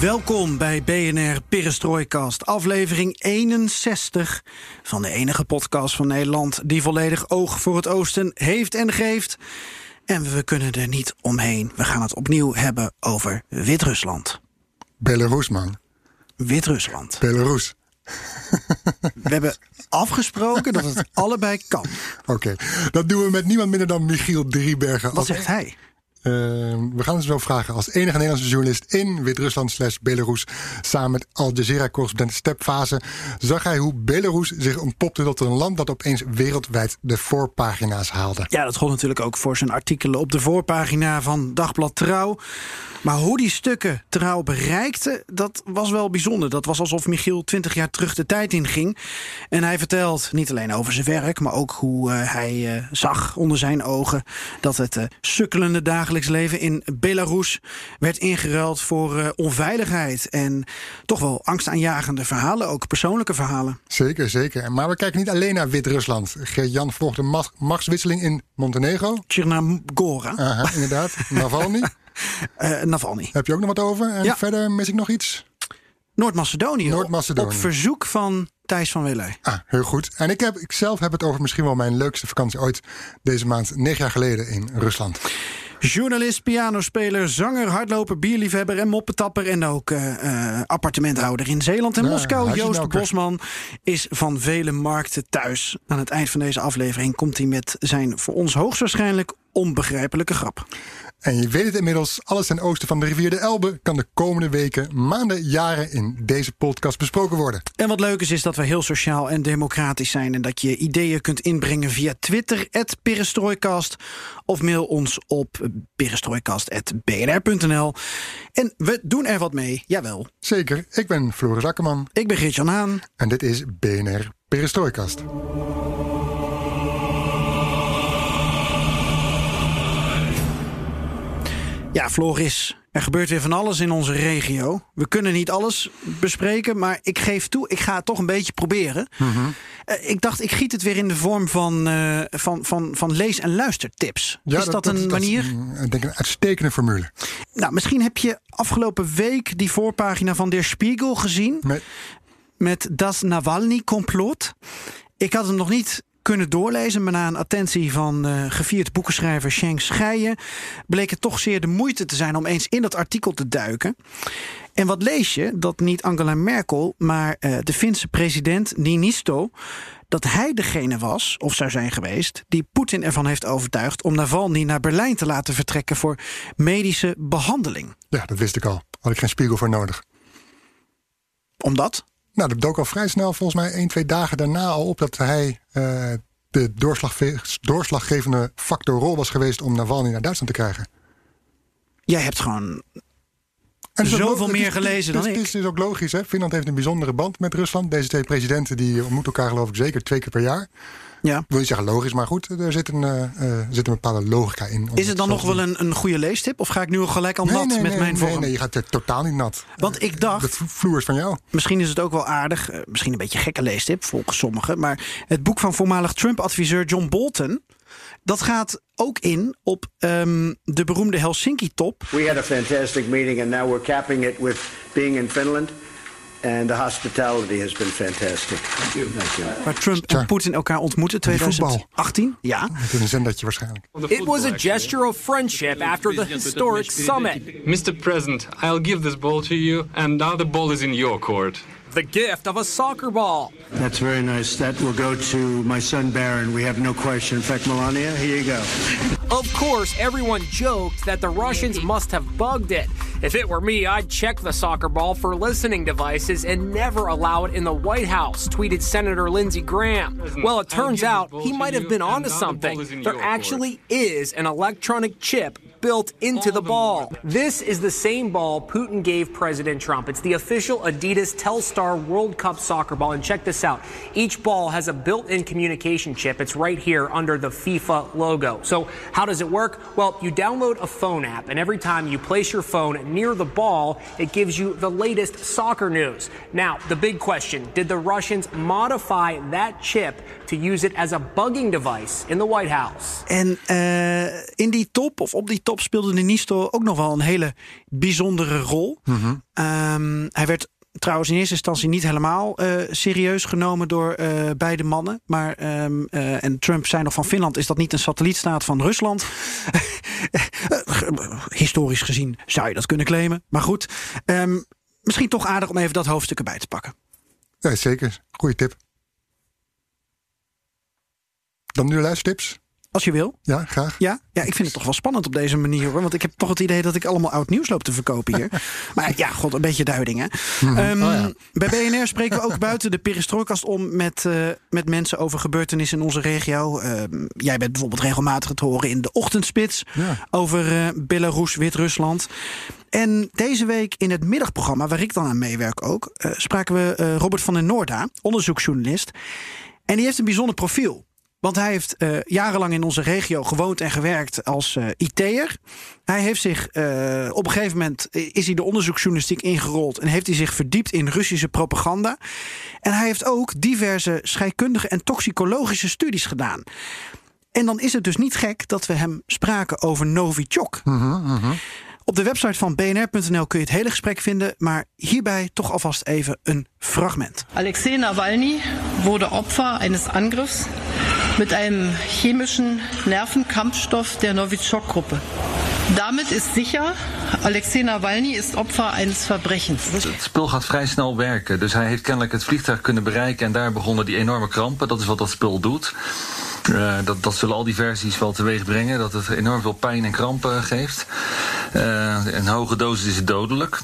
Welkom bij BNR Perestrooikast, aflevering 61 van de enige podcast van Nederland die volledig oog voor het oosten heeft en geeft. En we kunnen er niet omheen. We gaan het opnieuw hebben over Wit-Rusland. Belarus, man. Wit-Rusland. Belarus. We hebben afgesproken dat het allebei kan. Oké, dat doen we met niemand minder dan Michiel Driebergen. Wat zegt hij? Uh, we gaan het zo vragen. Als enige Nederlandse journalist in Wit-Rusland slash Belarus... samen met Al Jazeera-correspondent Stepfase... zag hij hoe Belarus zich ontpopte tot een land... dat opeens wereldwijd de voorpagina's haalde. Ja, dat gold natuurlijk ook voor zijn artikelen op de voorpagina van Dagblad Trouw. Maar hoe die stukken Trouw bereikten, dat was wel bijzonder. Dat was alsof Michiel twintig jaar terug de tijd inging. En hij vertelt niet alleen over zijn werk... maar ook hoe uh, hij uh, zag onder zijn ogen... dat het uh, sukkelende dagelijks leven in Belarus werd ingeruild voor onveiligheid. En toch wel angstaanjagende verhalen, ook persoonlijke verhalen. Zeker, zeker. Maar we kijken niet alleen naar Wit-Rusland. Jan volgt de ma machtswisseling in Montenegro. Chernogora. Aha, inderdaad. Navalny. Uh, Navalny. Heb je ook nog wat over? En Ja. verder mis ik nog iets? Noord-Macedonië. Noord-Macedonië. Op verzoek van Thijs van Wille. Ah, heel goed. En ik, heb, ik zelf heb het over misschien wel mijn leukste vakantie ooit deze maand, negen jaar geleden in Rusland. Journalist, pianospeler, zanger, hardloper, bierliefhebber en moppetapper. En ook eh, eh, appartementhouder in Zeeland en Ja, Moskou. Joost. Bosman is van vele markten thuis. Aan het eind van deze aflevering komt hij met zijn voor ons hoogstwaarschijnlijk onbegrijpelijke grap. En je weet het inmiddels, alles ten oosten van de rivier de Elbe kan de komende weken, maanden, jaren in deze podcast besproken worden. En wat leuk is, is dat we heel sociaal en democratisch zijn. En dat je ideeën kunt inbrengen via Twitter, perestrooikast. Of mail ons op perestrooikast.bnr.nl. En we doen er wat mee, jawel. Zeker, ik ben Floris Akkerman Ik ben Geert-Jan Haan. en dit is BNR Perestrooikast. Ja, Floris, er gebeurt weer van alles in onze regio. We kunnen niet alles bespreken, maar ik geef toe, ik ga het toch een beetje proberen. Eh, ik dacht, ik giet het weer in de vorm van, eh, van, van, van lees- en luistertips. is dat, een manier? mm, ik denk een uitstekende formule. Nou, misschien heb je afgelopen week die voorpagina van Der Spiegel gezien. Met, met Das Navalny-complot. Ik had hem nog niet kunnen doorlezen, maar na een attentie van eh, gevierd boekenschrijver Schenk Scheijen bleek het toch zeer de moeite te zijn om eens in dat artikel te duiken. En wat lees je? Dat niet Angela Merkel, maar eh, de Finse president Niinisto, dat hij degene was, of zou zijn geweest, die Poetin ervan heeft overtuigd om Navalny naar Berlijn te laten vertrekken voor medische behandeling. ja, dat wist ik al. Had ik geen spiegel voor nodig. Omdat? Nou, dat dook al vrij snel, volgens mij één, twee dagen daarna al op dat hij eh, de doorslaggevende factor rol was geweest om Navalny naar Duitsland te krijgen. Jij hebt gewoon En ook Zoveel meer is- gelezen dan ik. Het is dus ook logisch, hè? Finland heeft een bijzondere band met Rusland. Deze twee presidenten die ontmoeten elkaar geloof ik zeker twee keer per jaar. Ja. Ik wil niet zeggen logisch, maar goed, er zit een, eh, eh, zit een bepaalde logica in. Is het dan nog wel een, een goede leestip? Of ga ik nu al gelijk al Nee, nat nee, met nee, mijn vorm? Nee, nee, je gaat er totaal niet nat. Want ik De dacht, v- vloer is van jou. misschien is het ook wel aardig... eh, misschien een beetje gekke leestip, volgens sommigen... maar het boek van voormalig Trump-adviseur John Bolton... dat gaat ook in op ehm, de beroemde Helsinki-top. We had a fantastic meeting, and now we're capping it with being in Finland. And the hospitality has been fantastic. Thank you. Thank you. waar Trump en Tja. Poetin elkaar ontmoeten, Die voetbal. 2018. Ja, Met een zendertje waarschijnlijk. It was a gesture of friendship after the historic summit. Mr. President, I'll give this ball to you, and now the ball is in your court. The gift of a soccer ball. That's very nice. That will go to my son Baron. We have no question. In fact, Melania, here you go. Of course, everyone joked that the Russians must have bugged it. If it were me, I'd check the soccer ball for listening devices and never allow it in the White House, tweeted Senator Lindsey Graham. Well, it turns out he might have been onto something. There actually is an electronic chip built into the ball. This is the same ball Putin gave President Trump. It's the official Adidas Telstar World Cup soccer ball. And check this out each ball has a built in communication chip. It's right here under the FIFA logo. So, how does it work? Well, you download a phone app, and every time you place your phone near the ball, it gives you the latest soccer news. Now, the big question did the Russians modify that chip to use it as a bugging device in the White House? En uh, in die top, of op die top, speelde de Nisto ook nog wel een hele bijzondere rol. Mm -hmm. um, hij werd trouwens in eerste instantie niet helemaal uh, serieus genomen door uh, beide mannen. Maar, um, uh, en Trump zei nog van Finland, is dat niet een satellietstaat van Rusland? Historisch gezien zou je dat kunnen claimen. Maar goed, um, misschien toch aardig om even dat hoofdstuk erbij te pakken. Ja, zeker. Goeie tip. Dan nu luistertips. Als je wil. Ja, graag. Ja? ja, ik vind het toch wel spannend op deze manier hoor. Want ik heb toch het idee dat ik allemaal oud nieuws loop te verkopen hier. maar ja, god, een beetje duiding hè. Mhm. Um, Oh ja. Bij BNR spreken we ook buiten de perestrooikast om met, uh, met mensen over gebeurtenissen in onze regio. Uh, jij bent bijvoorbeeld regelmatig te horen in de ochtendspits Ja. over uh, Belarus, Wit-Rusland. En deze week in het middagprogramma, waar ik dan aan meewerk ook, uh, spraken we Robert van den Noorda, onderzoeksjournalist. En die heeft een bijzonder profiel. Want hij heeft uh, jarenlang in onze regio gewoond en gewerkt als uh, IT'er. Hij heeft zich uh, op een gegeven moment is hij de onderzoeksjournalistiek ingerold en heeft hij zich verdiept in Russische propaganda. En hij heeft ook diverse scheikundige en toxicologische studies gedaan. En dan is het dus niet gek dat we hem spraken over Novichok. Uh. Op de website van bnr.nl kun je het hele gesprek vinden, maar hierbij toch alvast even een fragment. Alexei Nawalny wurde Opfer eines Angriffs mit einem chemischen Nervenkampfstoff der Novichok-Gruppe. Damit ist sicher, Alexei Nawalny is Opfer eines Verbrechens. Het spul gaat vrij snel werken. Dus hij heeft kennelijk het vliegtuig kunnen bereiken en daar begonnen die enorme krampen. Dat is wat dat spul doet. Uh, dat, dat zullen al die versies wel teweeg brengen. Dat het enorm veel pijn en krampen geeft. Uh, een hoge dosis is dodelijk.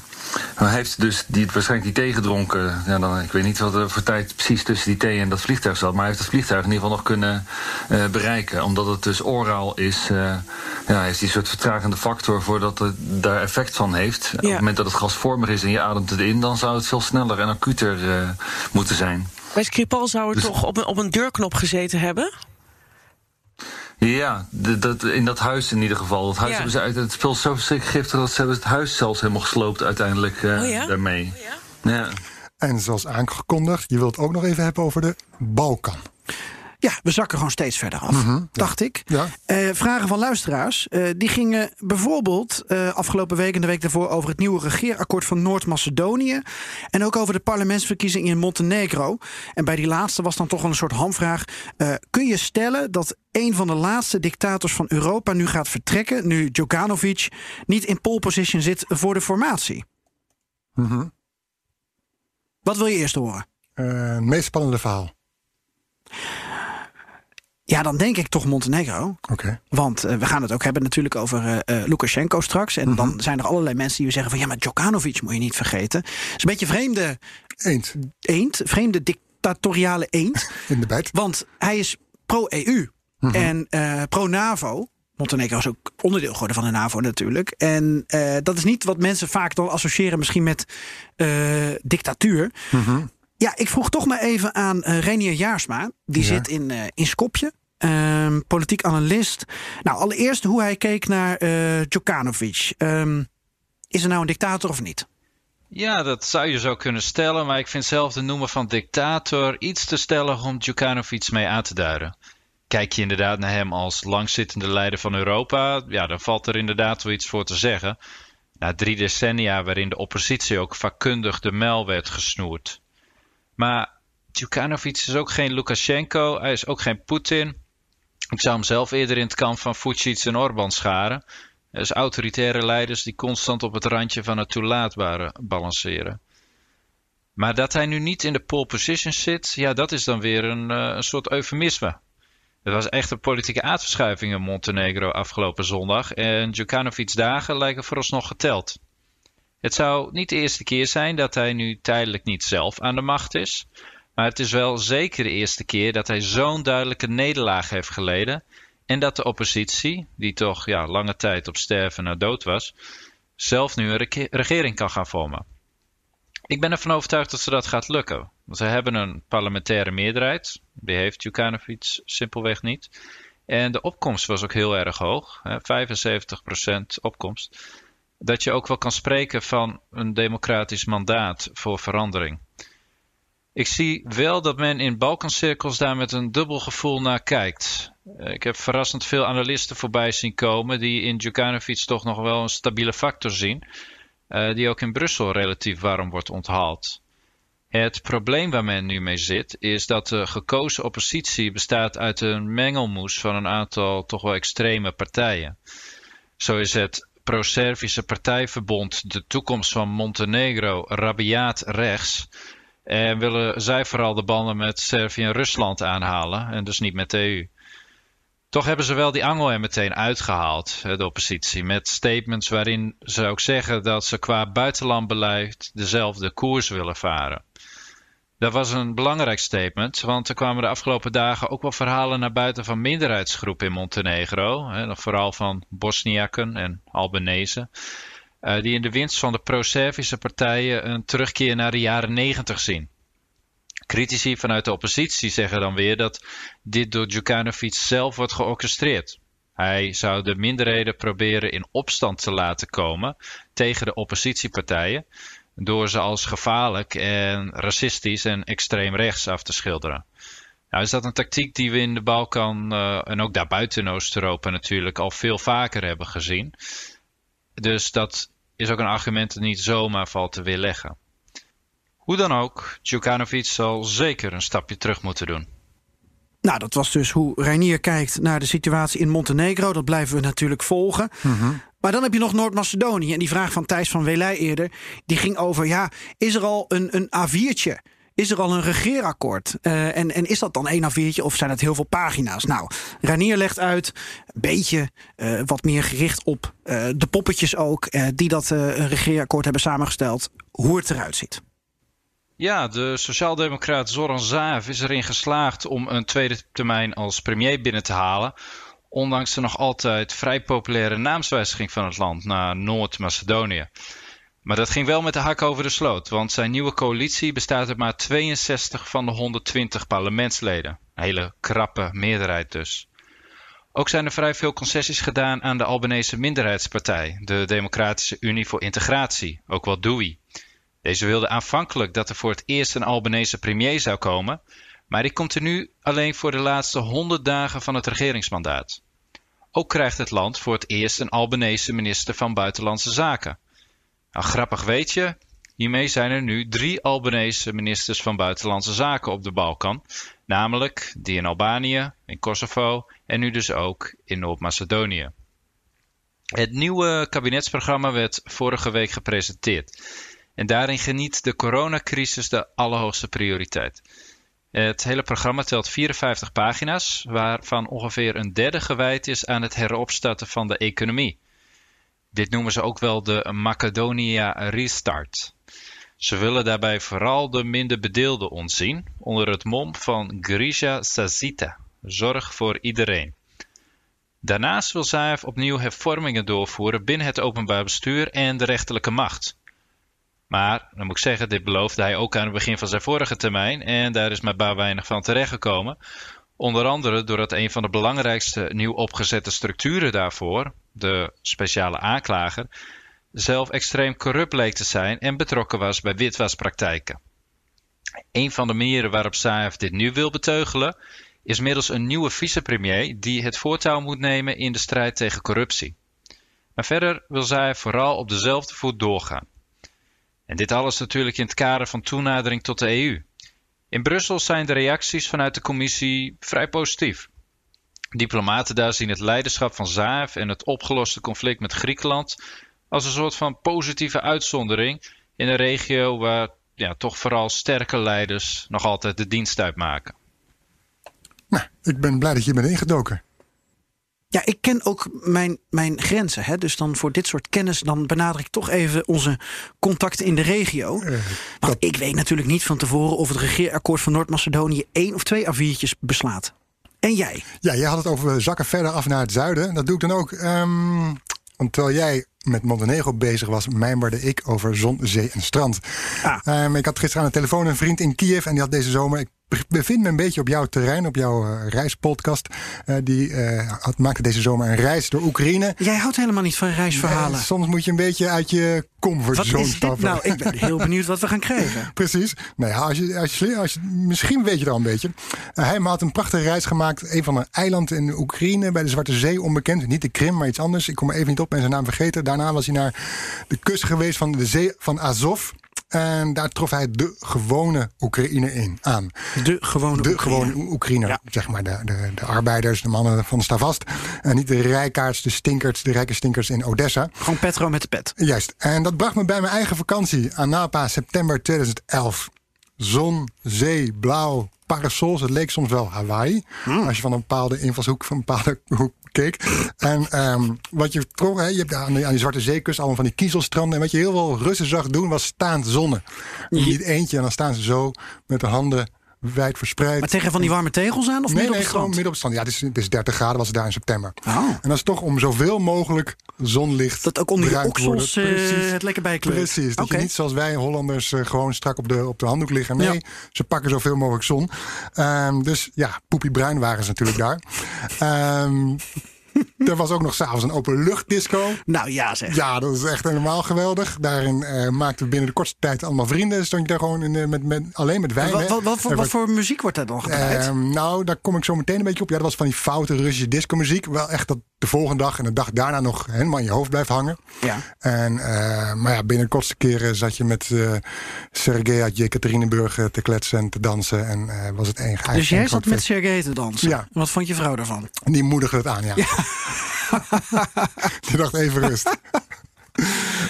Maar hij heeft dus die, waarschijnlijk die thee gedronken. Ja, dan, ik weet niet wat er voor tijd precies tussen die thee en dat vliegtuig zat. Maar hij heeft het vliegtuig in ieder geval nog kunnen uh, bereiken. Omdat het dus oraal is. Ja, heeft die soort vertragende factor voordat het daar effect van heeft. Ja. Op het moment dat het gasvormig is en je ademt het in, dan zou het veel sneller en acuter uh, moeten zijn. Bij Skripal zou het dus, toch op een, op een deurknop gezeten hebben? Ja, dat, in dat huis in ieder geval. Het huis ja. hebben ze uit het spul zo verschrikkelijk giftig dat ze hebben het huis zelfs helemaal gesloopt uiteindelijk uh, oh ja? daarmee. Oh ja? ja. En zoals aangekondigd, je wilt het ook nog even hebben over de Balkan. Ja, we zakken gewoon steeds verder af, Mm -hmm, ja. dacht ik. Ja. Uh, vragen van luisteraars. Uh, die gingen bijvoorbeeld uh, afgelopen week en de week daarvoor over het nieuwe regeerakkoord van Noord-Macedonië. En ook over de parlementsverkiezingen in Montenegro. En bij die laatste was dan toch wel een soort hamvraag. kun je stellen dat een van de laatste dictators van Europa nu gaat vertrekken, nu Djokanovic niet in pole position zit voor de formatie? Mm -hmm. Wat wil je eerst horen? het meest spannende verhaal. Ja, dan denk ik toch Montenegro. Okay. Want uh, we gaan het ook hebben natuurlijk over uh, uh, Lukashenko straks. En mm -hmm. dan zijn er allerlei mensen die zeggen van... ja, maar Djokanovic moet je niet vergeten. Het is een beetje vreemde... Eend. Eend, vreemde dictatoriale eend. In de bijt. Want hij is pro-EU mm -hmm. en uh, pro-NAVO. Montenegro is ook onderdeel geworden van de NAVO natuurlijk. En dat is niet wat mensen vaak dan associëren misschien met dictatuur. Mm -hmm. Ja, ik vroeg toch maar even aan uh, Renier Jaarsma. Die ja. zit in, uh, in Skopje. Uh, politiek analist. Nou, allereerst hoe hij keek naar uh, Djokanovic. Um, is er nou een dictator of niet? Ja, dat zou je zo kunnen stellen. Maar ik vind zelf de noemer van dictator iets te stellig om Djokanovic mee aan te duiden. Kijk je inderdaad naar hem als langzittende leider van Europa, ja, dan valt er inderdaad wel iets voor te zeggen. Na drie decennia waarin de oppositie ook vakkundig de mel werd gesnoerd. Maar Djukanovic is ook geen Lukashenko, hij is ook geen Poetin. Ik zou hem zelf eerder in het kamp van Vucic en Orbán scharen. Is autoritaire leiders die constant op het randje van het toelaatbare balanceren. Maar dat hij nu niet in de pole position zit, ja, dat is dan weer een, uh, een soort eufemisme. Het was echt een politieke aardverschuiving in Montenegro afgelopen zondag en Djukanovic's dagen lijken vooralsnog geteld. Het zou niet de eerste keer zijn dat hij nu tijdelijk niet zelf aan de macht is. Maar het is wel zeker de eerste keer dat hij zo'n duidelijke nederlaag heeft geleden. En dat de oppositie, die toch ja, lange tijd op sterven na dood was, zelf nu een regering kan gaan vormen. Ik ben ervan overtuigd dat ze dat gaat lukken. Ze hebben een parlementaire meerderheid. Die heeft Jukanovic simpelweg niet. En de opkomst was ook heel erg hoog. 75% opkomst. Dat je ook wel kan spreken van een democratisch mandaat voor verandering. Ik zie wel dat men in Balkancirkels daar met een dubbel gevoel naar kijkt. Ik heb verrassend veel analisten voorbij zien komen die in Djukanovic toch nog wel een stabiele factor zien, uh, die ook in Brussel relatief warm wordt onthaald. Het probleem waar men nu mee zit, is dat de gekozen oppositie bestaat uit een mengelmoes van een aantal toch wel extreme partijen. Zo is het pro-Servische partijverbond De Toekomst van Montenegro rabiaat rechts. En willen zij vooral de banden met Servië en Rusland aanhalen en dus niet met de EU. Toch hebben ze wel die angel er meteen uitgehaald, de oppositie, met statements waarin ze ook zeggen dat ze qua buitenlandbeleid dezelfde koers willen varen. Dat was een belangrijk statement, want er kwamen de afgelopen dagen ook wel verhalen naar buiten van minderheidsgroepen in Montenegro, hè, vooral van Bosniaken en Albanese, eh, die in de winst van de pro-Servische partijen een terugkeer naar de jaren negentig zien. Critici vanuit de oppositie zeggen dan weer dat dit door Djukanovic zelf wordt georchestreerd. Hij zou de minderheden proberen in opstand te laten komen tegen de oppositiepartijen, door ze als gevaarlijk en racistisch en extreem rechts af te schilderen. Nou is dat een tactiek die we in de Balkan uh, en ook daarbuiten in Oost-Europa natuurlijk al veel vaker hebben gezien. Dus dat is ook een argument dat niet zomaar valt te weerleggen. Hoe dan ook, Djukanovic zal zeker een stapje terug moeten doen. Nou, dat was dus hoe Reinier kijkt naar de situatie in Montenegro. Dat blijven we natuurlijk volgen. Mhm. Maar dan heb je nog Noord-Macedonië. En die vraag van Thijs van Welij eerder, die ging over... ja, is er al een, een A4'tje? Is er al een regeerakkoord? Uh, en, en is dat dan één A4'tje of zijn het heel veel pagina's? Nou, Ranier legt uit, een beetje uh, wat meer gericht op uh, de poppetjes ook... die dat regeerakkoord hebben samengesteld, hoe het eruit ziet. Ja, de sociaaldemocraat Zoran Zaev is erin geslaagd om een tweede termijn als premier binnen te halen. Ondanks de nog altijd vrij populaire naamswijziging van het land naar Noord-Macedonië. Maar dat ging wel met de hak over de sloot, want zijn nieuwe coalitie bestaat uit maar 62 van de 120 parlementsleden. Een hele krappe meerderheid dus. Ook zijn er vrij veel concessies gedaan aan de Albanese minderheidspartij, de Democratische Unie voor Integratie, ook wel DUI. Deze wilde aanvankelijk dat er voor het eerst een Albanese premier zou komen, maar die komt er nu alleen voor de laatste 100 dagen van het regeringsmandaat. Ook krijgt het land voor het eerst een Albanese minister van Buitenlandse Zaken. Nou, grappig weet je, hiermee zijn er nu drie Albanese ministers van Buitenlandse Zaken op de Balkan, namelijk die in Albanië, in Kosovo en nu dus ook in Noord-Macedonië. Het nieuwe kabinetsprogramma werd vorige week gepresenteerd. En daarin geniet de coronacrisis de allerhoogste prioriteit. Het hele programma telt 54 pagina's, waarvan ongeveer een derde gewijd is aan het heropstarten van de economie. Dit noemen ze ook wel de Macedonia Restart. Ze willen daarbij vooral de minder bedeelden ontzien, onder het mom van Grisha Sazita, zorg voor iedereen. Daarnaast wil Zaev opnieuw hervormingen doorvoeren binnen het openbaar bestuur en de rechterlijke macht. Maar, dan moet ik zeggen, dit beloofde hij ook aan het begin van zijn vorige termijn. En daar is maar baar weinig van terechtgekomen. Onder andere doordat een van de belangrijkste nieuw opgezette structuren daarvoor, de speciale aanklager, zelf extreem corrupt leek te zijn en betrokken was bij witwaspraktijken. Een van de manieren waarop Saev dit nu wil beteugelen, is middels een nieuwe vicepremier die het voortouw moet nemen in de strijd tegen corruptie. Maar verder wil Saev vooral op dezelfde voet doorgaan. En dit alles natuurlijk in het kader van toenadering tot de EU. In Brussel zijn de reacties vanuit de commissie vrij positief. Diplomaten daar zien het leiderschap van Zaev en het opgeloste conflict met Griekenland als een soort van positieve uitzondering in een regio waar ja, toch vooral sterke leiders nog altijd de dienst uitmaken. Nou, ik ben blij dat je bent ingedoken. Ja, ik ken ook mijn, mijn grenzen. Hè? Dus dan voor dit soort kennis, dan benader ik toch even onze contacten in de regio. Uh, Want ik weet natuurlijk niet van tevoren of het regeerakkoord van Noord-Macedonië één of twee A4'tjes beslaat. En jij? Ja, jij had het over zakken verder af naar het zuiden. Dat doe ik dan ook. Want terwijl jij met Montenegro bezig was, mijmerde ik over zon, zee en strand. Ah. Ehm, ik had gisteren aan de telefoon een vriend in Kiev en die had deze zomer. Ik bevind me een beetje op jouw terrein, op jouw eh, reispodcast. Eh, die eh, had, maakte deze zomer een reis door Oekraïne. Jij houdt helemaal niet van reisverhalen. Soms moet je een beetje uit je comfortzone stappen. nou? Ik ben heel benieuwd wat we gaan krijgen. Precies. Nou ja, als je, als je, als je, misschien weet je het al een beetje. Hij had een prachtige reis gemaakt. Een van een eiland in Oekraïne bij de Zwarte Zee, onbekend. Niet de Krim, maar iets anders. Ik kom er even niet op en zijn naam vergeten. Daarna was hij naar de kust geweest van de zee van Azov. En daar trof hij de gewone Oekraïne in aan. De gewone De gewone Oe- Oekraïner. Zeg maar de, de, de arbeiders, de mannen van Stavast. En niet de rijkaards, de stinkers, de rijke stinkers in Odessa. Gewoon Petro met de pet. Juist. En dat bracht me bij mijn eigen vakantie aan Napa, september 2011. Zon, zee, blauw, parasols. Het leek soms wel Hawaii. Als je van een bepaalde invalshoek, van een bepaalde hoek keek. En ehm, wat je trof, hè, je hebt aan die, aan die Zwarte Zeekust allemaal van die kiezelstranden. En wat je heel veel Russen zag doen, was staand zonnen. Niet eentje, en dan staan ze zo met de handen wijd verspreid. Maar tegen van die warme tegels aan of nee, midden nee, op gewoon midden op het strand. Ja, het is, het is 30 graden was het daar in september. Oh. En dat is toch om zoveel mogelijk zonlicht Dat ook onder je oksels Precies. het lekker bijkleurt. Precies. Dat je niet zoals wij Hollanders eh, gewoon strak op de, op de handdoek liggen. Nee, Ja. ze pakken zoveel mogelijk zon. Ehm, dus ja, poepie bruin waren ze natuurlijk daar. Ehm, er was ook nog s'avonds een openluchtdisco. Nou ja zeg. Ja, dat is echt helemaal geweldig. Daarin eh, maakten we binnen de kortste tijd allemaal vrienden. Stond je daar gewoon in, met, met, alleen met wijn. wat, wat, wat, voor, wat werd- voor muziek wordt daar dan gedraaid? Ehm, nou, daar kom ik zo meteen een beetje op. Ja, dat was van die foute Russische discomuziek. Wel echt dat de volgende dag en de dag daarna nog helemaal in je hoofd blijft hangen. ja. En, eh, maar ja, binnen de kortste keren zat je met eh Sergej uit Jekaterinburg te kletsen en te dansen. En was het één Dus jij zat met. Sergej te dansen. Ja. Wat vond je vrouw daarvan? Die moedigde het aan, ja. Die dacht even rust.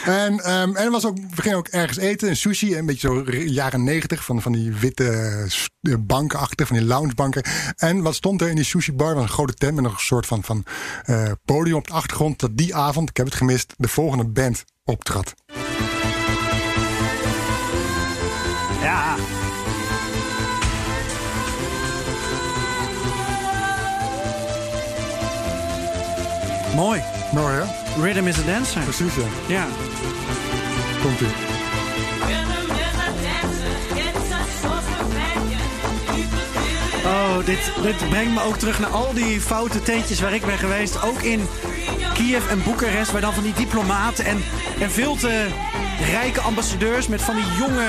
En, ehm, en was ook, we gingen ook ergens eten, een sushi, een beetje zo jaren negentig, van, van die witte banken achter, van die loungebanken. En wat stond er in die sushi bar? Was een grote tent met een soort van, van eh, podium op de achtergrond. Dat die avond, ik heb het gemist, de volgende band optrad. Ja. Mooi. Mooi hè? Rhythm is a dancer. Precies ja. Ja. Komt ie. Oh, dit, dit brengt me ook terug naar al die foute tentjes waar ik ben geweest. Ook in Kiev en Boekarest, waar dan van die diplomaten en, en veel te rijke ambassadeurs met van die jonge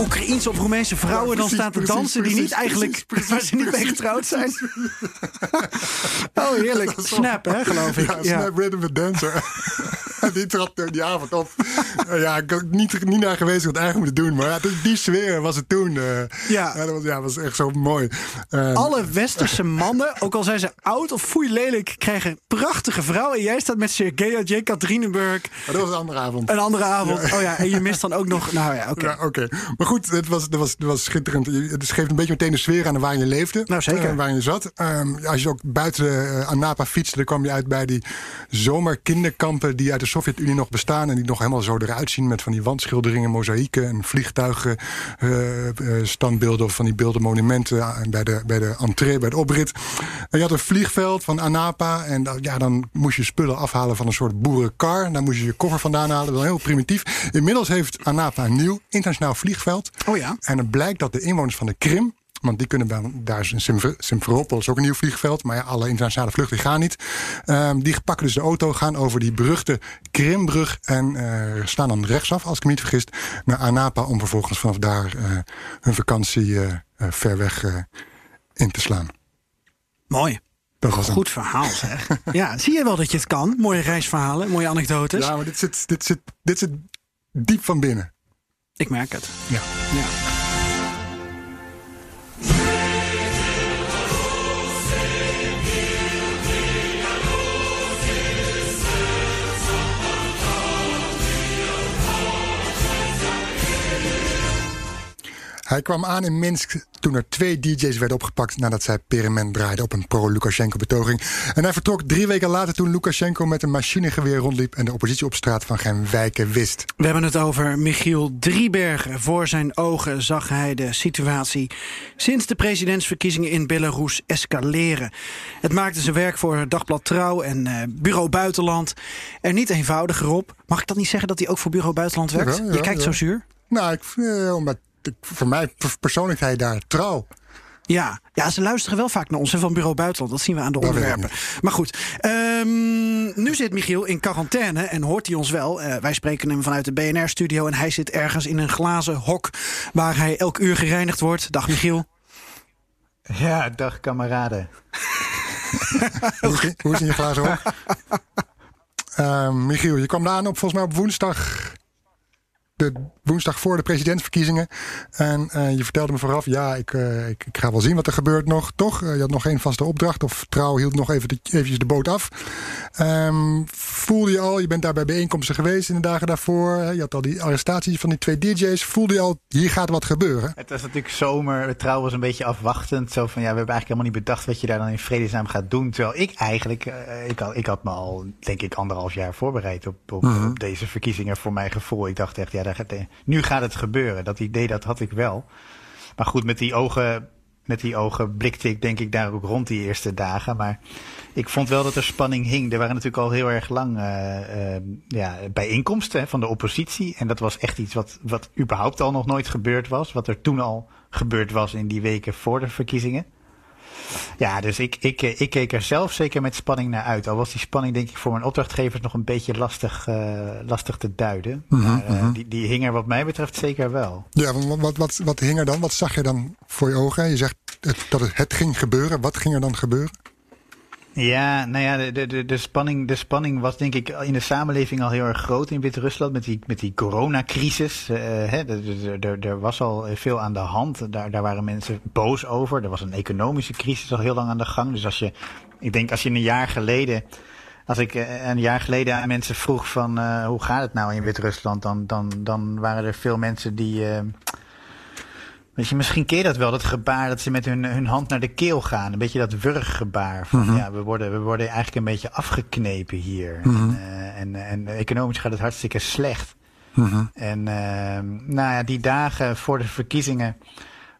Oekraïense of Roemeense vrouwen Ja, dan staan te precies, dansen die niet eigenlijk, precies, waar ze niet mee getrouwd zijn. oh, heerlijk. Snap, hè, geloof ik. Ja, Snap Rhythm a Dancer. die trad er die avond op. Eh, ja, ik had niet, niet naar geweest het eigenlijk moeten doen. Maar ja, die- sfeer was het toen. eh, Ja. dat was, ja, was echt zo mooi. Eh, Alle westerse mannen, ook al zijn ze oud of foei lelijk, krijgen prachtige vrouwen. En jij staat met Sergej uit Jekaterinburg. maar dat was een andere avond. Een andere avond. Oh ja, en je mist dan ook nog. Nou ja, oké. Ja. Maar goed, het was, het, was, het was schitterend. Het geeft een beetje meteen de sfeer aan waar je leefde. Nou, zeker. eh, waar je zat. Ehm, als je ook buiten uh, Anapa fietste, dan kwam je uit bij die zomerkinderkampen die uit de Sovjet-Unie nog bestaan. En die nog helemaal zo eruit zien met van die wandschilderingen, mozaïeken en vliegtuigen, eh, eh, standbeelden of van die beelden, monumenten eh, bij de, bij de entree, bij de oprit. En je had een vliegveld van Anapa. En dan, ja, dan moest je spullen afhalen van een soort boerenkar. Daar moest je je koffer vandaan halen. Dat was heel primitief. Inmiddels heeft Anapa een nieuw internationaal vliegveld. Oh ja. En het blijkt dat de inwoners van de Krim. Want die kunnen wel, daar is in Simfer- Simferopol is ook een nieuw vliegveld. Maar ja, alle internationale vluchten gaan niet. Ehm, die pakken dus de auto, gaan over die beruchte Krimbrug. En eh, staan dan rechtsaf, als ik me niet vergis, naar Anapa. Om vervolgens vanaf daar eh, hun vakantie eh, ver weg in te slaan. Mooi. Dat was Goed verhaal, zeg. Ja, zie je wel dat je het kan? Mooie reisverhalen, mooie anekdotes. Ja, maar dit zit, dit, zit, dit zit diep van binnen. Ik merk het. Ja. Ja. Hij kwam aan in Minsk toen er twee DJ's werden opgepakt nadat zij periment draaiden op een pro-Lukashenko-betoging. En hij vertrok drie weken later toen Lukashenko met een machinegeweer rondliep en de oppositie op straat van geen wijken wist. We hebben het over Michiel Driebergen. Voor zijn ogen zag hij de situatie sinds de presidentsverkiezingen in Belarus escaleren. Het maakte zijn werk voor Dagblad Trouw en uh, Bureau Buitenland er niet eenvoudiger op. Mag ik dat niet zeggen dat hij ook voor Bureau Buitenland werkt? Ja, ja, Je kijkt ja. zo zuur. Nou, ik, eh, omdat voor mij persoonlijk hij daar trouw. Ja. ja, ze luisteren wel vaak naar ons hè, van Bureau Buitenland. Dat zien we aan de Dat onderwerpen. Maar goed, ehm, nu zit Michiel in quarantaine en hoort hij ons wel. Eh, wij spreken hem vanuit de BNR-studio en hij zit ergens in een glazen hok... waar hij elk uur gereinigd wordt. Dag Michiel. Ja, dag kameraden. Hoe is, hoe is in je glazen hok? Eh, Michiel, je kwam daar aan op volgens mij op woensdag. De woensdag voor de presidentsverkiezingen. En eh, je vertelde me vooraf, ja, ik, eh, ik, ik ga wel zien wat er gebeurt nog. Toch? Eh, je had nog geen vaste opdracht. Of trouw hield nog even de, eventjes de boot af. Ehm, voelde je al, je bent daar bij bijeenkomsten geweest in de dagen daarvoor. Je had al die arrestaties van die twee DJ's. Voelde je al, hier gaat wat gebeuren? Het was natuurlijk zomer. Trouw was een beetje afwachtend. Zo van ja, we hebben eigenlijk helemaal niet bedacht wat je daar dan in vredesnaam gaat doen. Terwijl ik eigenlijk, ik, had, ik had me al, denk ik, anderhalf jaar voorbereid op, op, Mhm. op deze verkiezingen voor mijn gevoel. Ik dacht echt, ja, nu gaat het gebeuren. Dat idee, dat had ik wel. Maar goed, met die ogen, met die ogen blikte ik denk ik daar ook rond die eerste dagen. Maar ik vond wel dat er spanning hing. Er waren natuurlijk al heel erg lang eh, eh, ja, bijeenkomsten van de oppositie. En dat was echt iets wat, wat überhaupt al nog nooit gebeurd was. Wat er toen al gebeurd was in die weken voor de verkiezingen. Ja, dus ik, ik, eh, ik keek er zelf zeker met spanning naar uit. Al was die spanning denk ik voor mijn opdrachtgevers nog een beetje lastig, eh, lastig te duiden. maar eh, die, die hing er wat mij betreft zeker wel. Ja, wat, wat, wat, wat hing er dan? Wat zag je dan voor je ogen? Je zegt het, dat het, het ging gebeuren. Wat ging er dan gebeuren? Ja, nou ja, de, de, de, spanning, de spanning was denk ik in de samenleving al heel erg groot in Wit-Rusland met die, met die coronacrisis. Eh, hè, er- er- er- was al veel aan de hand. Daar, daar waren mensen boos over. Er was een economische crisis al heel lang aan de gang. Dus als je, ik denk als je een jaar geleden, als ik eh, een jaar geleden aan mensen vroeg van eh, hoe gaat het nou in Wit-Rusland, dan, dan, dan waren er veel mensen die. eh, Weet je, misschien je dat wel, dat gebaar dat ze met hun, hun hand naar de keel gaan. Een beetje dat wurggebaar. Van Mhm. ja, we worden, we worden eigenlijk een beetje afgeknepen hier. Mhm. En, eh, en, en economisch gaat het hartstikke slecht. Mhm. En ehm, nou ja, die dagen voor de verkiezingen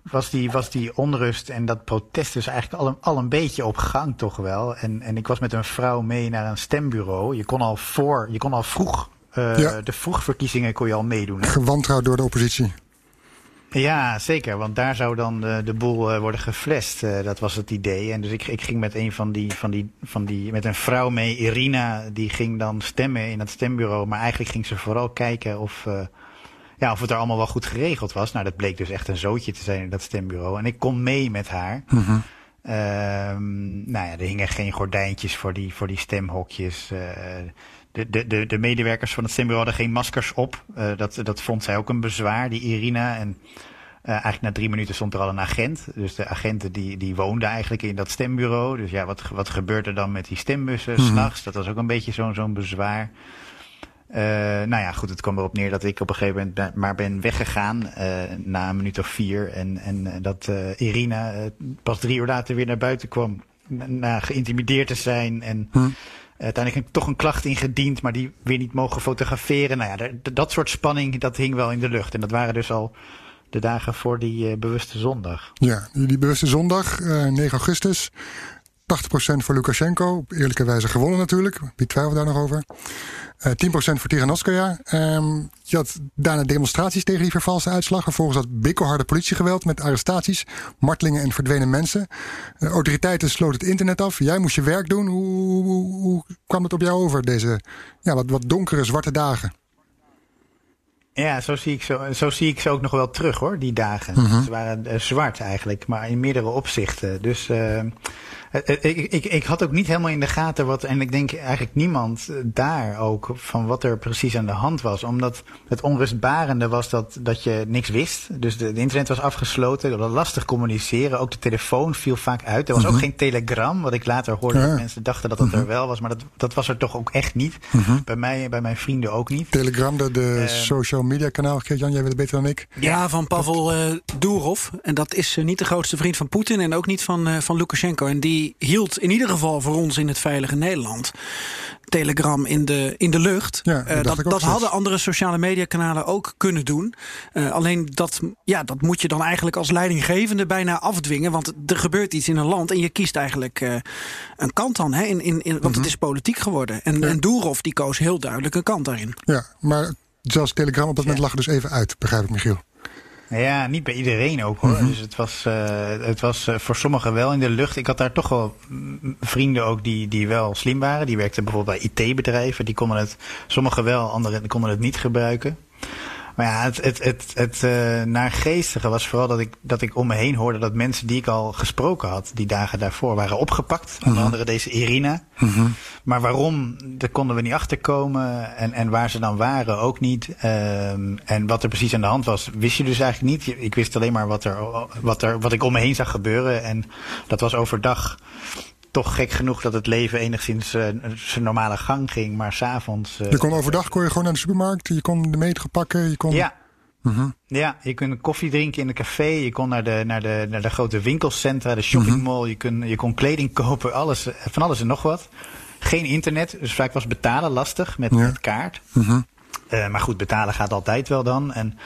was die, was die onrust en dat protest dus eigenlijk al een, al een beetje op gang toch wel. En, en ik was met een vrouw mee naar een stembureau. Je kon al voor, je kon al vroeg, eh, Ja. de vroegverkiezingen kon je al meedoen. hè? Gewantrouwd door de oppositie. Ja, zeker. Want daar zou dan de, de boel eh, worden geflasht. Eh, dat was het idee. En dus ik, ik ging met een van die, van die, van die, met een vrouw mee, Irina, die ging dan stemmen in het stembureau. Maar eigenlijk ging ze vooral kijken of, eh, ja, of het er allemaal wel goed geregeld was. Nou, dat bleek dus echt een zootje te zijn in dat stembureau. En ik kon mee met haar. Ehm, nou ja, er hingen geen gordijntjes voor die, voor die stemhokjes. De, de, de, de medewerkers van het stembureau hadden geen maskers op. Eh, dat, dat vond zij ook een bezwaar, die Irina. En eh, eigenlijk na drie minuten stond er al een agent. Dus de agenten die, die woonden eigenlijk in dat stembureau. Dus ja, wat, wat gebeurt er dan met die stembussen Mhm. s'nachts? Dat was ook een beetje zo'n zo'n bezwaar. Eh, nou ja, goed, het kwam erop neer dat ik op een gegeven moment maar ben weggegaan na een minuut of vier. En, en dat Irina pas drie uur later weer naar buiten kwam. Na, geïntimideerd te zijn. En Hm. Uiteindelijk toch een klacht ingediend, maar die weer niet mogen fotograferen. Nou ja, dat soort spanning, dat hing wel in de lucht. En dat waren dus al de dagen voor die eh, bewuste zondag. Ja, die bewuste zondag, eh, 9 augustus. 80% voor Lukashenko. Eerlijke wijze gewonnen natuurlijk. Wie twijfelt daar nog over? Eh 10% voor Tiranowskaja. Ehm je had daarna demonstraties tegen die vervalste uitslag. Vervolgens had bikkelharde politiegeweld met arrestaties, martelingen en verdwenen mensen. De autoriteiten sloten het internet af. Jij moest je werk doen. Hoe, hoe, hoe- hoe kwam het op jou over, deze ja, wat, wat donkere, zwarte dagen? Ja, zo zie, ik zo, zo zie ik ze ook nog wel terug hoor, die dagen. Mhm. Ze waren eh, zwart eigenlijk, maar in meerdere opzichten. Dus eh, Ik, ik, ik, had ook niet helemaal in de gaten wat, en ik denk eigenlijk niemand daar ook, van wat er precies aan de hand was. Omdat het onrustbarende was dat, dat je niks wist. Dus de, de internet was afgesloten, dat was lastig communiceren. Ook de telefoon viel vaak uit. Er was ook mhm. geen telegram, wat ik later hoorde dat mensen dachten dat dat er mhm. wel was. Maar dat, dat was er toch ook echt niet. Mhm. Bij mij en bij mijn vrienden ook niet. Telegram, de, de ehm, social media kanaal, Jan, jij weet het beter dan ik. Ja, van Pavel uh, Durov. En dat is uh, niet de grootste vriend van Poetin en ook niet van, uh, van Lukashenko. En die hield in ieder geval voor ons in het veilige Nederland Telegram in de, in de lucht. Ja, uh, dat dat hadden andere sociale mediakanalen ook kunnen doen. Uh, alleen dat, ja, dat moet je dan eigenlijk als leidinggevende bijna afdwingen. Want er gebeurt iets in een land en je kiest eigenlijk uh, een kant dan. Hè, in, in, in, want mm -hmm. het is politiek geworden. En, ja. en Doerhoff die koos heel duidelijk een kant daarin. Ja, maar zelfs Telegram op dat moment lag dus even uit, begrijp ik Michiel. Ja, niet bij iedereen ook hoor. Mhm. Dus het was, uh, het was uh, voor sommigen wel in de lucht. Ik had daar toch wel vrienden ook die, die wel slim waren. Die werkten bijvoorbeeld bij IT-bedrijven. Die konden het, sommigen wel, anderen konden het niet gebruiken. Maar ja, het, het, het, het uh, naargeestige was vooral dat ik, dat ik om me heen hoorde dat mensen die ik al gesproken had, die dagen daarvoor, waren opgepakt. Onder mhm. andere deze Irina. Uh Maar waarom, daar konden we niet achterkomen. En, en waar ze dan waren ook niet. Um, en wat er precies aan de hand was, wist je dus eigenlijk niet. Ik wist alleen maar wat, er, wat, er, wat ik om me heen zag gebeuren. En dat was overdag toch gek genoeg dat het leven enigszins uh, zijn normale gang ging, maar s'avonds. Uh, je kon overdag kon je gewoon naar de supermarkt, je kon de metro pakken, je kon. Ja. Uh-huh. Ja, je kon koffie drinken in een café, je kon naar de, naar de, naar de grote winkelcentra, de shoppingmall, uh-huh. je, kon, je kon kleding kopen, alles, van alles en nog wat. Geen internet, dus vaak was betalen lastig met, ja. met kaart. Uh-huh. Uh, maar goed, betalen gaat altijd wel dan. En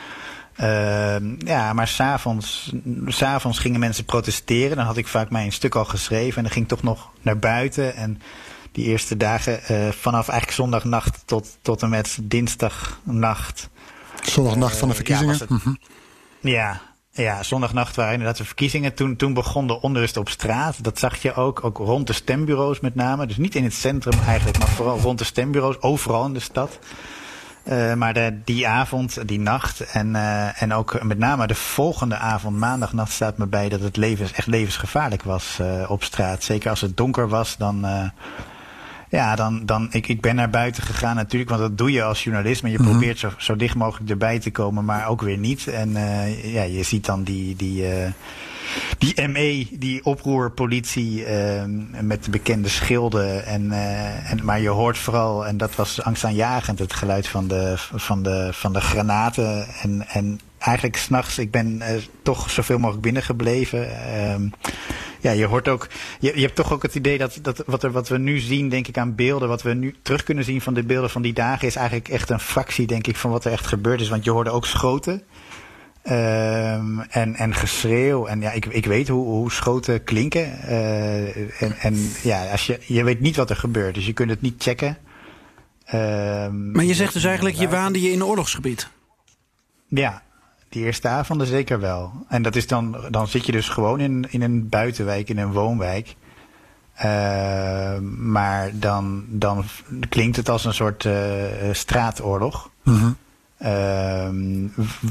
uh, ja, maar s'avonds, s'avonds gingen mensen protesteren. Dan had ik vaak mijn stuk al geschreven. En dan ging ik toch nog naar buiten. En die eerste dagen, uh, vanaf eigenlijk zondagnacht tot, tot en met dinsdagnacht. Zondagnacht van de verkiezingen? Uh, ja, het, mm-hmm. ja, ja, zondagnacht waren inderdaad de verkiezingen. Toen, toen begon de onrust op straat. Dat zag je ook, ook rond de stembureaus met name. Dus niet in het centrum eigenlijk, maar vooral rond de stembureaus, overal in de stad. Uh, maar de, die avond, die nacht en, uh, en ook met name de volgende avond, maandagnacht, staat me bij dat het levens, echt levensgevaarlijk was uh, op straat. Zeker als het donker was, dan. Ja, dan, dan ik, ik ben naar buiten gegaan natuurlijk, want dat doe je als journalist. Maar je -hmm. probeert zo, zo dicht mogelijk erbij te komen, maar ook weer niet. En ja, je ziet dan die. die die ME, die oproerpolitie uh, met de bekende schilden. En, en, maar je hoort vooral, en dat was angstaanjagend, het geluid van de, van de, van de granaten. En, en eigenlijk s'nachts, ik ben toch zoveel mogelijk binnengebleven. Ja, je hoort ook, je, je hebt toch ook het idee dat, dat wat, er, wat we nu zien, denk ik, aan beelden, wat we nu terug kunnen zien van de beelden van die dagen, is eigenlijk echt een fractie, denk ik, van wat er echt gebeurd is. Want je hoorde ook schoten. Um, en, en geschreeuw. En ja, ik, ik weet hoe, hoe schoten klinken. Uh, en, en ja, als je, je weet niet wat er gebeurt, dus je kunt het niet checken. Um, maar je zegt dus eigenlijk, je waande je in een oorlogsgebied? Ja, die eerste avonden zeker wel. En dat is dan, dan zit je dus gewoon in, in een buitenwijk, in een woonwijk. Uh, maar dan, dan klinkt het als een soort uh, straatoorlog. -huh. Uh,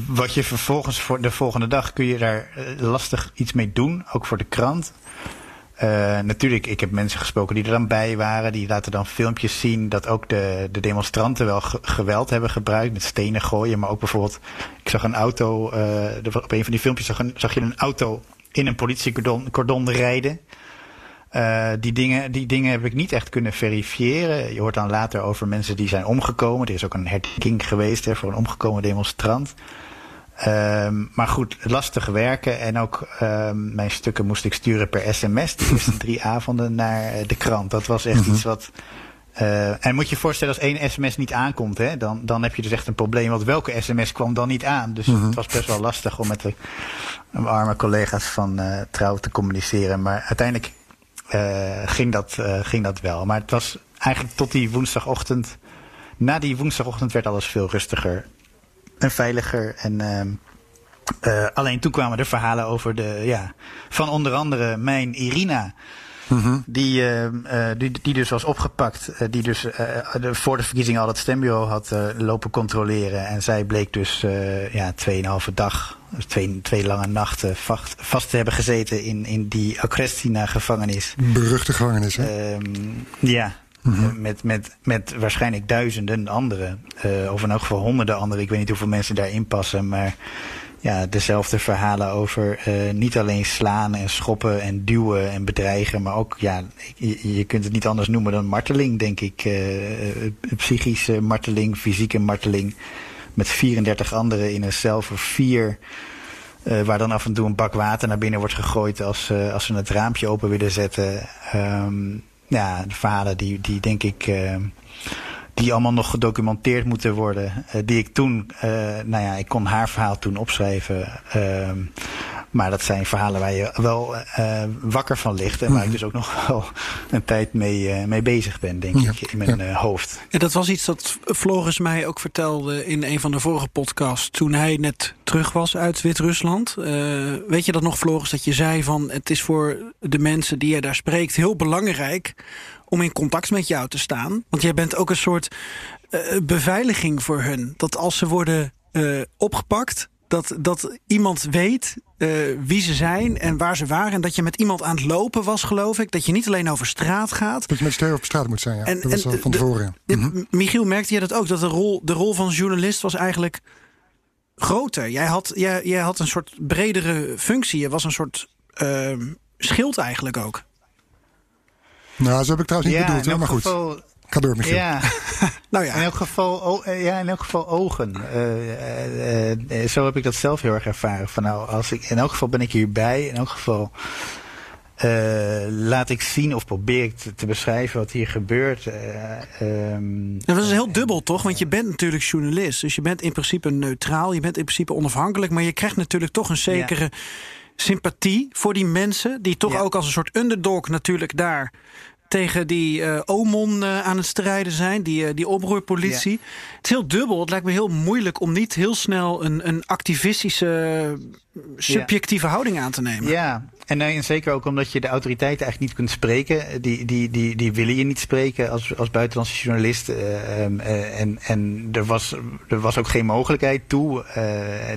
wat je vervolgens voor de volgende dag kun je daar eh, lastig iets mee doen, ook voor de krant. Uh, natuurlijk, ik heb mensen gesproken die er dan bij waren. Die laten dan filmpjes zien dat ook de, de demonstranten wel geweld hebben gebruikt. Met stenen gooien. Maar ook bijvoorbeeld, ik zag een auto. Uh, op een van die filmpjes zag, zag je een auto in een politiecordon rijden. Uh, die, dingen, die dingen heb ik niet echt kunnen verifiëren. Je hoort dan later over mensen die zijn omgekomen. Er is ook een herdenking geweest hè, voor een omgekomen demonstrant. Um, maar goed, lastig werken. En ook um, mijn stukken moest ik sturen per sms. De eerste drie avonden naar de krant. Dat was echt mm-hmm. iets wat. Uh, en moet je je voorstellen, als één sms niet aankomt, hè, dan, dan heb je dus echt een probleem. Want welke sms kwam dan niet aan? Dus mm-hmm. het was best wel lastig om met de arme collega's van uh, Trouw te communiceren. Maar uiteindelijk uh, ging, dat, ging dat wel. Maar het was eigenlijk tot die woensdagochtend. Na die woensdagochtend werd alles veel rustiger en veiliger. En uh, alleen toen kwamen er verhalen over de. Ja, van onder andere mijn Irina. Mm-hmm. Die, die, die dus was opgepakt. die dus de, voor de verkiezingen al het stembureau had lopen controleren. En zij bleek dus ja, 2,5 dag twee, twee lange nachten vast, vast te hebben gezeten in, in die Okrestina-gevangenis. Beruchte gevangenis, hè? Ehm, ja, uh, met, met, met waarschijnlijk duizenden anderen. Uh, of in elk geval honderden anderen. Ik weet niet hoeveel mensen daarin passen. Maar ja, dezelfde verhalen over uh, niet alleen slaan en schoppen en duwen en bedreigen. Maar ook, ja, je, kunt het niet anders noemen dan marteling, denk ik. psychische marteling, fysieke marteling. Met 34 anderen in een cel voor vier. Waar dan af en toe een bak water naar binnen wordt gegooid als, uh, als ze het raampje open willen zetten. Um, ja, verhalen die, die denk ik. Uh, die allemaal nog gedocumenteerd moeten worden. die ik toen, nou ja, ik kon haar verhaal toen opschrijven. Maar dat zijn verhalen waar je wel uh, wakker van ligt. En waar ik mhm. dus ook nog wel een tijd mee, uh, mee bezig ben, denk ja. ik, in mijn ja. hoofd. En dat was iets dat Floris mij ook vertelde in een van de vorige podcasts. Toen hij net terug was uit Wit-Rusland. weet je dat nog, Floris, dat je zei van... het is voor de mensen die je daar spreekt heel belangrijk... om in contact met jou te staan. Want jij bent ook een soort beveiliging voor hun. Dat als ze worden opgepakt dat, dat iemand weet uh, wie ze zijn en waar ze waren. En dat je met iemand aan het lopen was, geloof ik. Dat je niet alleen over straat gaat. Dat je met steur op straat moet zijn, ja. En, dat was van tevoren. Mm -hmm. Michiel, merkte je dat ook? Dat de rol, de rol van journalist was eigenlijk groter. Jij had, jij, jij had een soort bredere functie. Je was een soort uh, schild eigenlijk ook. Nou, zo heb ik trouwens niet ja, bedoeld, hè, maar goed. Geval, Ga door, Michiel. Ja. nou ja. In elk geval, ja, in elk geval ogen. Uh, uh, zo heb ik dat zelf heel erg ervaren. Van nou, als ik, in elk geval ben ik hierbij. In elk geval laat ik zien of probeer ik te, te beschrijven wat hier gebeurt. Um, dat is heel dubbel, toch? Want je bent natuurlijk journalist. Dus je bent in principe neutraal. Je bent in principe onafhankelijk. Maar je krijgt natuurlijk toch een zekere... Ja sympathie voor die mensen. Die toch ja. ook als een soort underdog natuurlijk daar tegen die uh, OMON uh, aan het strijden zijn, die, uh, die oproerpolitie. Ja. Het is heel dubbel. Het lijkt me heel moeilijk om niet heel snel een, een activistische, subjectieve ja. houding aan te nemen. Ja, en, en zeker ook omdat je de autoriteiten eigenlijk niet kunt spreken. Die, die, die, die willen je niet spreken als, als buitenlandse journalist. Um, en en er, was, er was ook geen mogelijkheid toe.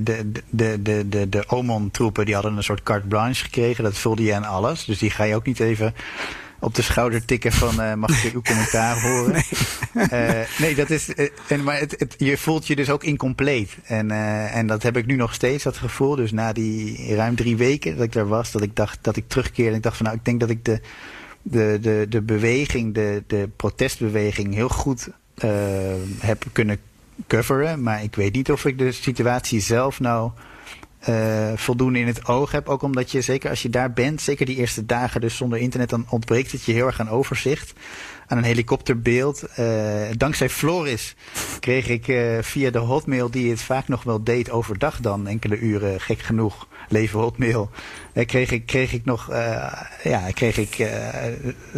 de, de, de, de, de OMON-troepen die hadden een soort carte blanche gekregen. Dat vulde je aan alles. Dus die ga je ook niet even op de schouder tikken van uh, mag ik uw commentaar horen? Nee, uh, nee dat is. Uh, en, maar het, het, je voelt je dus ook incompleet. En, en dat heb ik nu nog steeds, dat gevoel. Dus na die ruim drie weken dat ik daar was, dat ik dacht dat ik terugkeerde. En ik dacht van nou, ik denk dat ik de, de, de, de beweging, de, de protestbeweging heel goed heb kunnen coveren. Maar ik weet niet of ik de situatie zelf nou uh, voldoende in het oog heb. Ook omdat je, zeker als je daar bent, zeker die eerste dagen dus zonder internet, dan ontbreekt het je heel erg aan overzicht. Aan een helikopterbeeld. Uh, dankzij Floris kreeg ik uh, via de hotmail, die het vaak nog wel deed overdag dan, enkele uren, gek genoeg, leven hotmail. kreeg, ik, kreeg ik nog, ja, kreeg ik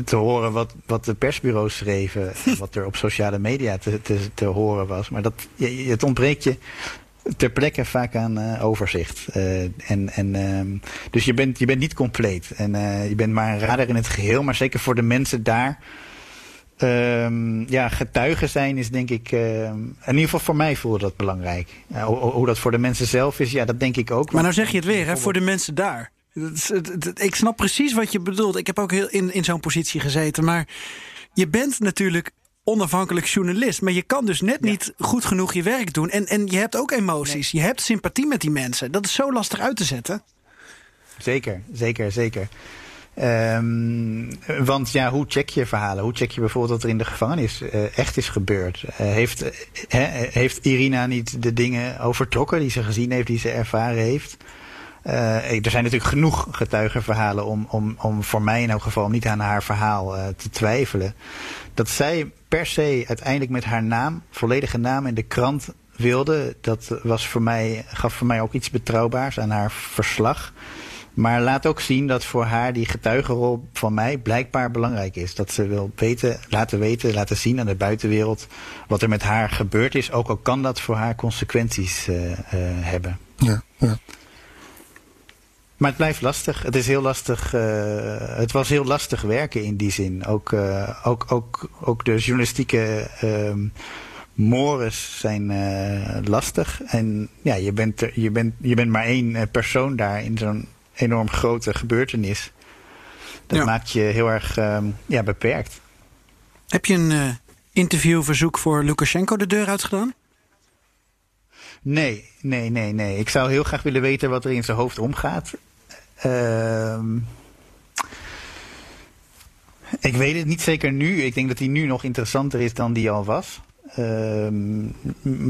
te horen wat, wat de persbureaus schreven. wat er op sociale media te, te, te horen was. Maar dat, je, het ontbreekt je ter plekke vaak aan uh, overzicht. Uh, en, en, uh, dus je bent, je bent niet compleet. En uh, je bent maar een radar in het geheel. Maar zeker voor de mensen daar. Ehm, ja, getuigen zijn is denk ik. Ehm, in ieder geval voor mij voelde dat belangrijk. Hoe, hoe, dat voor de mensen zelf is, ja, dat denk ik ook. Maar nou zeg je het weer, hè, voor de mensen daar. Ik snap precies wat je bedoelt. Ik heb ook heel in, in zo'n positie gezeten. Maar je bent natuurlijk onafhankelijk journalist. Maar je kan dus net ja. niet goed genoeg je werk doen. En, en je hebt ook emoties. Nee. Je hebt sympathie met die mensen. Dat is zo lastig uit te zetten. Zeker, zeker, zeker. Um, want ja, hoe check je verhalen? Hoe check je bijvoorbeeld wat er in de gevangenis uh, echt is gebeurd? Uh, heeft, uh, heeft Irina niet de dingen overtrokken die ze gezien heeft, die ze ervaren heeft? er zijn natuurlijk genoeg getuigenverhalen om, om, om voor mij in elk geval niet aan haar verhaal te twijfelen. Dat zij per se uiteindelijk met haar naam, volledige naam in de krant wilde, dat was voor mij, gaf voor mij ook iets betrouwbaars aan haar verslag. Maar laat ook zien dat voor haar die getuigenrol van mij blijkbaar belangrijk is. Dat ze wil weten, laten weten, laten zien aan de buitenwereld wat er met haar gebeurd is. Ook al kan dat voor haar consequenties uh, uh, hebben. Ja, ja. Maar het blijft lastig. Het is heel lastig. Uh, het was heel lastig werken in die zin. Ook, uh, ook, ook, ook de journalistieke uh, mores zijn uh, lastig. En ja, je bent, er, je, bent, je bent maar één persoon daar in zo'n enorm grote gebeurtenis. Dat Ja. maakt je heel erg ehm, ja, beperkt. Heb je een eh, interviewverzoek voor Lukashenko de deur uitgedaan? Nee, nee, nee, nee. Ik zou heel graag willen weten wat er in zijn hoofd omgaat. Ehm, ik weet het niet zeker nu. Ik denk dat hij nu nog interessanter is dan die al was. Ehm,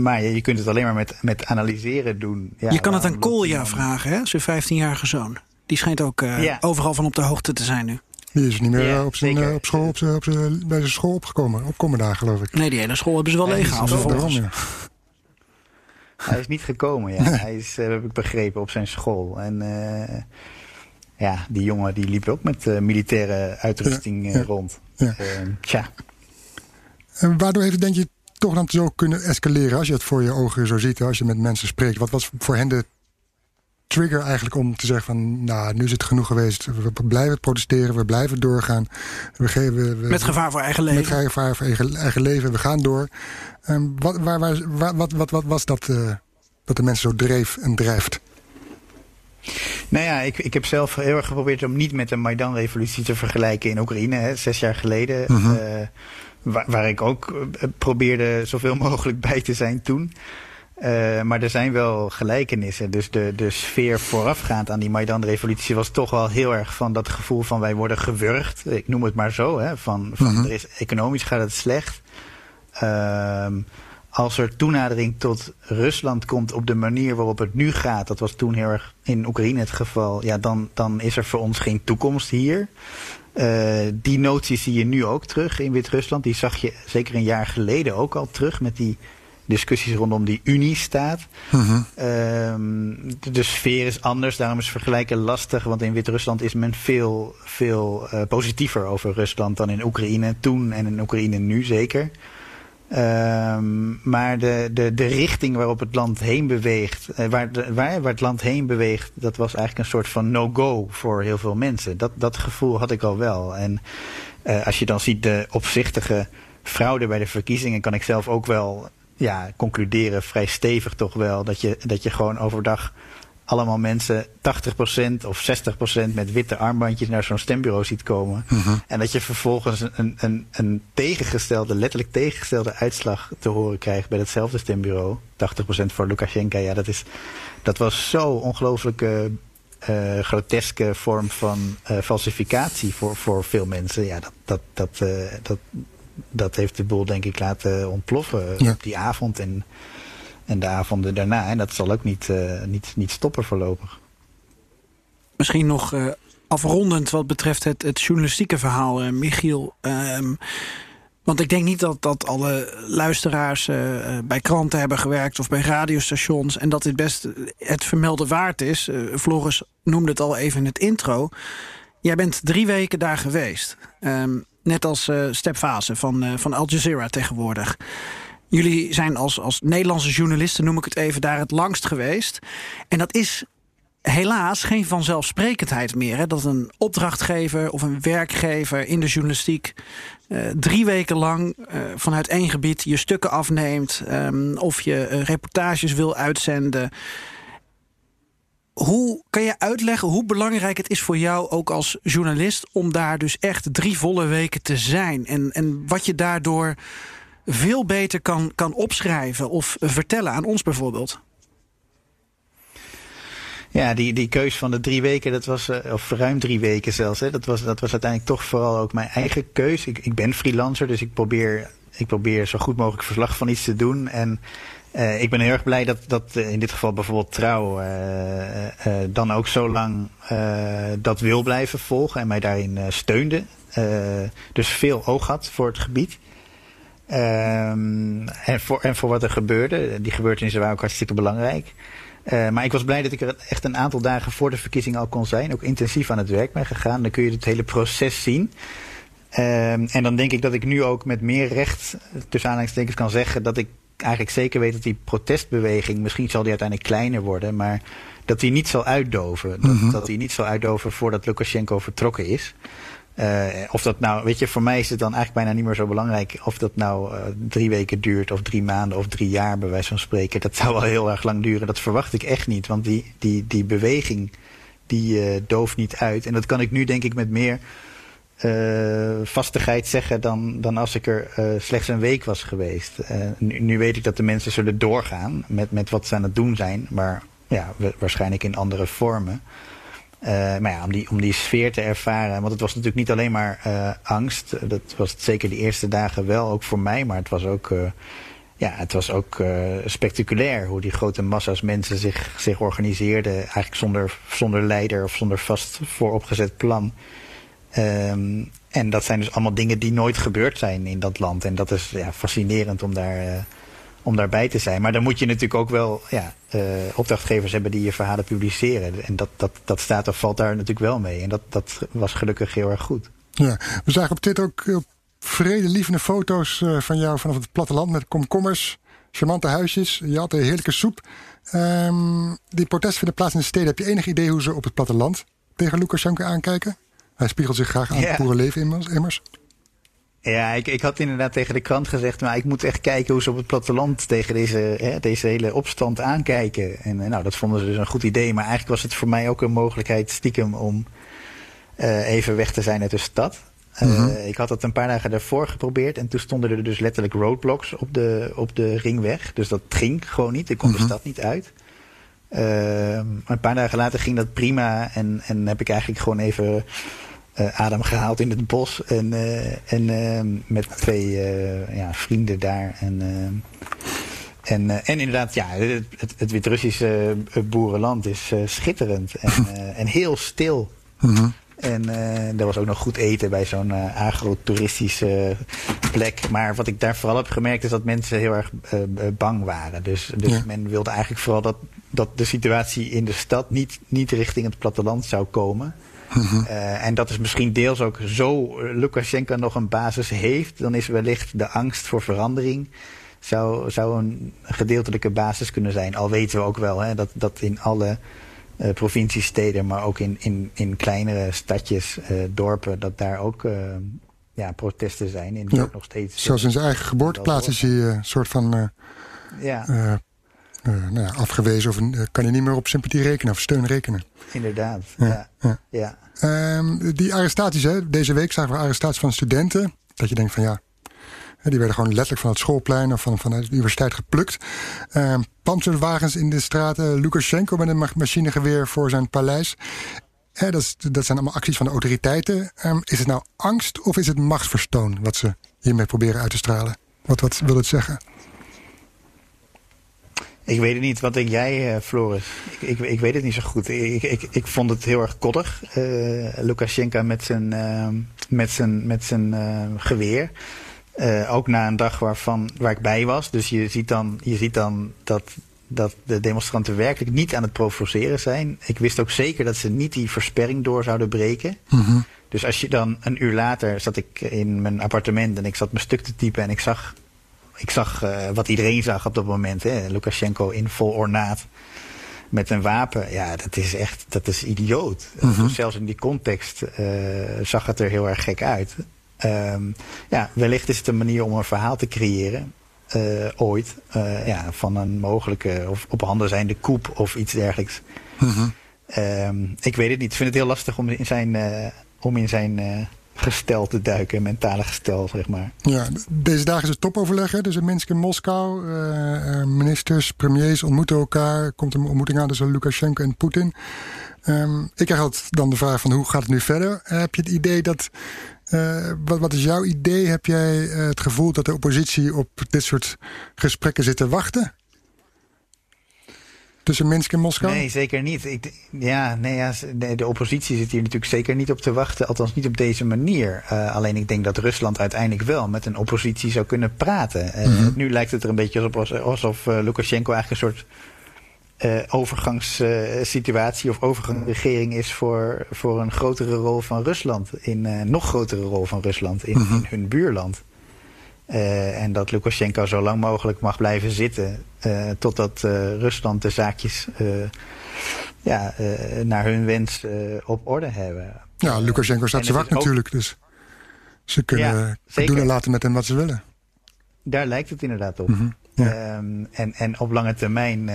maar je kunt het alleen maar met, met analyseren doen. Ja, je kan het aan Kolja vragen, hè? zijn 15-jarige zoon. Die schijnt ook eh, Ja. overal van op de hoogte te zijn nu. Die is niet meer Ja, eh, op zijn, eh, op school, op zijn, op zijn, bij zijn school opgekomen. Opkomen daar, geloof ik. Nee, die hele school hebben ze wel. Daarom, ja. Hij is niet gekomen, ja. Hij is, heb ik begrepen, op zijn school. En eh, ja, die jongen die liep ook met eh, militaire uitrusting eh, Ja, ja. rond. Ja. Ehm, tja. En waardoor heeft het, denk je, toch dan zo kunnen escaleren als je het voor je ogen zo ziet, als je met mensen spreekt? Wat was voor hen de trigger eigenlijk om te zeggen van, nou, nu is het genoeg geweest. We blijven protesteren, we blijven doorgaan. We geven, we, Met gevaar voor eigen leven. Met gevaar voor eigen, eigen leven, we gaan door. En wat, waar, waar, wat, wat, wat was dat eh, dat de mensen zo dreef en drijft? Nou ja, ik, ik heb zelf heel erg geprobeerd om niet met de Maidan-revolutie te vergelijken in Oekraïne, hè, zes jaar geleden. Mhm. eh, waar, waar ik ook eh, probeerde zoveel mogelijk bij te zijn toen. Eh, maar er zijn wel gelijkenissen. Dus de, de sfeer voorafgaand aan die Maidan-revolutie was toch wel heel erg van dat gevoel van wij worden gewurgd. Ik noem het maar zo. Hè, van van Mhm. er is, economisch gaat het slecht. Ehm, als er toenadering tot Rusland komt op de manier waarop het nu gaat, dat was toen heel erg in Oekraïne het geval, ja, dan, dan is er voor ons geen toekomst hier. Eh, die notie zie je nu ook terug in Wit-Rusland. Die zag je zeker een jaar geleden ook al terug met die discussies rondom die Unie-staat. Ehm, de, de sfeer is anders, daarom is vergelijken lastig. Want in Wit-Rusland is men veel, veel eh, positiever over Rusland dan in Oekraïne toen en in Oekraïne nu zeker. Ehm, maar de, de, de richting waarop het land heen beweegt, eh, waar, de- waar, waar het land heen beweegt, dat was eigenlijk een soort van no-go voor heel veel mensen. Dat, dat gevoel had ik al wel. En eh, als je dan ziet de opzichtige fraude bij de verkiezingen, kan ik zelf ook wel ja, concluderen, vrij stevig toch wel, dat je, dat je gewoon overdag allemaal mensen 80% of 60% met witte armbandjes naar zo'n stembureau ziet komen. En dat je vervolgens een, een, een tegengestelde, letterlijk tegengestelde uitslag te horen krijgt bij datzelfde stembureau. 80% voor Lukashenko. Ja, dat, is, dat was zo ongelooflijke eh, groteske vorm van eh, falsificatie voor, voor veel mensen. Ja, dat, dat, dat, eh, dat, dat heeft de boel denk ik laten ontploffen Ja. op die avond en, en de avonden daarna. En dat zal ook niet, eh, niet, niet stoppen voorlopig. Misschien nog eh, afrondend wat betreft het, het journalistieke verhaal, eh, Michiel. Ehm, want ik denk niet dat, dat alle luisteraars bij kranten hebben gewerkt of bij radiostations. En dat dit best het vermelden waard is. Floris noemde het al even in het intro. Jij bent drie weken daar geweest. Ehm, net als eh Step Fase van, van Al Jazeera tegenwoordig. Jullie zijn als, als Nederlandse journalisten, noem ik het even, daar het langst geweest. En dat is helaas geen vanzelfsprekendheid meer. Hè? Dat een opdrachtgever of een werkgever in de journalistiek eh, drie weken lang eh, vanuit één gebied je stukken afneemt. ehm, of je eh, reportages wil uitzenden. Hoe kan je uitleggen hoe belangrijk het is voor jou ook als journalist om daar dus echt drie volle weken te zijn? En, en wat je daardoor veel beter kan, kan opschrijven of vertellen aan ons bijvoorbeeld? Ja, die, die keus van de drie weken, dat was, eh, of ruim drie weken zelfs, hè, dat, was, dat was uiteindelijk toch vooral ook mijn eigen keus. Ik, ik ben freelancer, dus ik probeer, ik probeer zo goed mogelijk verslag van iets te doen. En eh, ik ben heel erg blij dat, dat eh, in dit geval bijvoorbeeld Trouw dan ook zo lang dat wil blijven volgen en mij daarin steunde. Dus veel oog had voor het gebied. Ehm, en, voor, en voor wat er gebeurde. Die gebeurtenissen waren ook hartstikke belangrijk. Eh, maar ik was blij dat ik er echt een aantal dagen voor de verkiezing al kon zijn. Ook intensief aan het werk ben gegaan. Dan kun je het hele proces zien. Ehm, en dan denk ik dat ik nu ook met meer recht, tussen aanhalingstekens, kan zeggen dat ik eigenlijk zeker weet dat die protestbeweging, misschien zal die uiteindelijk kleiner worden, maar dat die niet zal uitdoven. Dat, Mhm. dat die niet zal uitdoven voordat Lukashenko vertrokken is. Uh, of dat nou, weet je, voor mij is het dan eigenlijk bijna niet meer zo belangrijk of dat nou uh, drie weken duurt, of drie maanden, of drie jaar, bij wijze van spreken. Dat zou wel heel erg lang duren. Dat verwacht ik echt niet, want die, die, die beweging, die uh, dooft niet uit. En dat kan ik nu, denk ik, met meer vastigheid zeggen dan, dan als ik er slechts een week was geweest. Nu, nu, weet ik dat de mensen zullen doorgaan met, met wat ze aan het doen zijn, maar ja, waarschijnlijk in andere vormen. Uh, maar ja, om die, om die sfeer te ervaren. Want het was natuurlijk niet alleen maar uh, angst. Dat was zeker de eerste dagen wel, ook voor mij. Maar het was ook, uh, ja, het was ook spectaculair hoe die grote massa's mensen zich, zich organiseerden. Eigenlijk zonder, zonder leider of zonder vast vooropgezet plan. Um, en dat zijn dus allemaal dingen die nooit gebeurd zijn in dat land. En dat is ja, fascinerend om daar om daarbij te zijn. Maar dan moet je natuurlijk ook wel ja, uh, opdrachtgevers hebben die je verhalen publiceren. En dat, dat, dat staat of valt daar natuurlijk wel mee. En dat, dat was gelukkig heel erg goed. Ja, we zagen op dit ook uh, vredelievende foto's uh, van jou vanaf het platteland met komkommers, charmante huisjes. Je had een heerlijke soep. Um, die protesten vinden plaats in de steden. Heb je enig idee hoe ze op het platteland tegen Lukashenko aankijken? Hij spiegelt zich graag aan ja. het boerenleven immers. Ja, ik, ik had inderdaad tegen de krant gezegd, maar ik moet echt kijken hoe ze op het platteland tegen deze, hè, deze hele opstand aankijken. En nou, dat vonden ze dus een goed idee. Maar eigenlijk was het voor mij ook een mogelijkheid stiekem om uh, even weg te zijn uit de stad. Uh, mm -hmm. Ik had het een paar dagen daarvoor geprobeerd en toen stonden er dus letterlijk roadblocks op de, op de ringweg. Dus dat ging gewoon niet. Ik kon mm -hmm. de stad niet uit. Uh, een paar dagen later ging dat prima en, en heb ik eigenlijk gewoon even adem gehaald in het bos. En, uh, en uh, met twee ja, vrienden daar. En, en, en inderdaad, ja, het, het, het Wit-Russische boerenland is schitterend en, en heel stil. Mm -hmm. En er was ook nog goed eten bij zo'n agrotoeristische plek. Maar wat ik daar vooral heb gemerkt is dat mensen heel erg bang waren. Dus, dus ja. men wilde eigenlijk vooral dat, dat de situatie in de stad niet, niet richting het platteland zou komen. Uh, en dat is misschien deels ook zo Lukashenko nog een basis heeft. Dan is wellicht de angst voor verandering zou, zou een gedeeltelijke basis kunnen zijn. Al weten we ook wel hè, dat, dat in alle uh, provinciesteden, maar ook in, in, in kleinere stadjes, uh, dorpen, dat daar ook ja, protesten zijn. En ja. nog steeds. Zelfs in zijn eigen geboorteplaats is hij een soort van. ja. Uh, nou ja, afgewezen of uh, kan je niet meer op sympathie rekenen of steun rekenen. Inderdaad, ja. ja. ja. Um, die arrestaties, hè, deze week zagen we arrestaties van studenten. Dat je denkt van ja, die werden gewoon letterlijk van het schoolplein of van, van de universiteit geplukt. Um, panzerwagens in de straten, Lukashenko met een machinegeweer voor zijn paleis. Dat, is, dat zijn allemaal acties van de autoriteiten. Um, is het nou angst of is het machtsverstoon wat ze hiermee proberen uit te stralen? Wat, wat wil het zeggen? Ik weet het niet. Wat denk jij, uh, Floris? Ik, ik, ik, weet het niet zo goed. Ik, ik, ik vond het heel erg koddig. Uh, Lukashenko met zijn, uh, met zijn, met zijn geweer. ook na een dag waarvan, waar ik bij was. Dus je ziet dan, je ziet dan dat, dat de demonstranten werkelijk niet aan het provoceren zijn. Ik wist ook zeker dat ze niet die versperring door zouden breken. Mm -hmm. Dus als je dan een uur later zat ik in mijn appartement en ik zat mijn stuk te typen en ik zag ik zag uh, wat iedereen zag op dat moment. Hè? Lukashenko in vol ornaat met een wapen. Ja, dat is echt, dat is idioot. Mhm. Mm -hmm. dus zelfs in die context uh, zag het er heel erg gek uit. Um, ja, wellicht is het een manier om een verhaal te creëren. Uh, ooit. ja, van een mogelijke of op handen zijnde koep of iets dergelijks. Mm -hmm. um, ik weet het niet. Ik vind het heel lastig om in zijn, om in zijn gestel te duiken, mentale gestel, zeg maar. Ja, deze dagen is het topoverleg, hè? dus in Minsk in Moskou. Uh, ministers, premiers ontmoeten elkaar. Komt een ontmoeting aan tussen Lukashenko en Poetin. Um, ik krijg dan de vraag van hoe gaat het nu verder? Uh, heb je het idee dat... Wat, wat, is jouw idee? Heb jij het gevoel dat de oppositie op dit soort gesprekken zit te wachten? Tussen Minsk en Moskou? Nee, zeker niet. Ik, ja, nee, ja, de oppositie zit hier natuurlijk zeker niet op te wachten. Althans niet op deze manier. Uh, alleen ik denk dat Rusland uiteindelijk wel met een oppositie zou kunnen praten. Uh, mm -hmm. Nu lijkt het er een beetje alsof, alsof uh, Lukashenko eigenlijk een soort overgangssituatie of overgangsregering is voor, voor een grotere rol van Rusland. In nog grotere rol van Rusland in, Mhm. mm -hmm. in hun buurland. Uh, en dat Lukashenko zo lang mogelijk mag blijven zitten. Uh, totdat uh, Rusland de zaakjes ja, naar hun wens op orde hebben. Ja, Lukashenko staat zwak natuurlijk. Dus ze kunnen ja, doen en laten met hem wat ze willen. Daar lijkt het inderdaad op. Mm -hmm. ja. um, en, en op lange termijn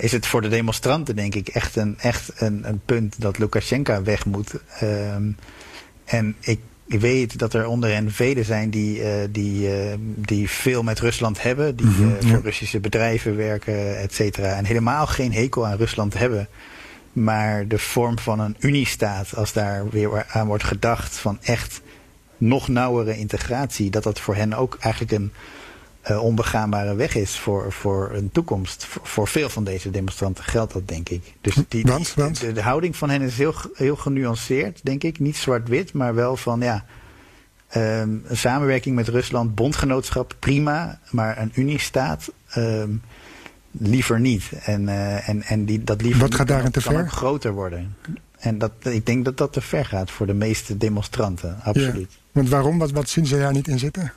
is het voor de demonstranten denk ik echt een, echt een, een punt dat Lukashenko weg moet. Um, en ik ik weet dat er onder hen velen zijn die, uh, die, uh, die veel met Rusland hebben. Die uh, voor Russische bedrijven werken, et cetera. En helemaal geen hekel aan Rusland hebben. Maar de vorm van een uniestaat, als daar weer aan wordt gedacht van echt nog nauwere integratie, dat dat voor hen ook eigenlijk een uh, onbegaanbare weg is voor, voor een toekomst. Voor, voor, veel van deze demonstranten geldt dat, denk ik. Dus die, die, want, want? De, de, houding van hen is heel, heel genuanceerd, denk ik. Niet zwart-wit, maar wel van ja. Um, een samenwerking met Rusland, bondgenootschap, prima. Maar een uniestaat, um, liever niet. En, uh, en, en die, dat liever Wat gaat daarin te ver? groter worden. En dat, ik denk dat dat te ver gaat voor de meeste demonstranten, absoluut. Ja. Want waarom? Wat, wat zien ze daar niet in zitten?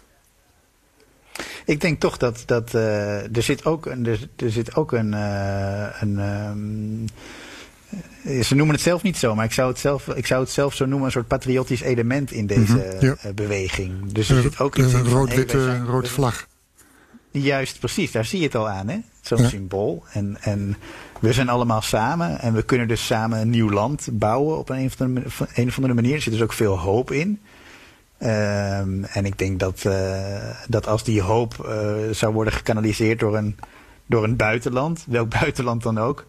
Ik denk toch dat, dat uh, er zit ook, een, er, er zit ook een. Uh, een um, ze noemen het zelf niet zo, maar ik zou het zelf, ik zou het zelf zo noemen: een soort patriotisch element in deze mm -hmm, ja. beweging. Dus er zit ook iets. Een rood-witte rood vlag. Juist, precies. Daar zie je het al aan, hè? Zo'n ja. symbool. En, en we zijn allemaal samen en we kunnen dus samen een nieuw land bouwen op een of andere, een of andere manier. Er zit dus ook veel hoop in. Um, en ik denk dat, uh, dat als die hoop uh, zou worden gekanaliseerd door een, door een buitenland, welk buitenland dan ook,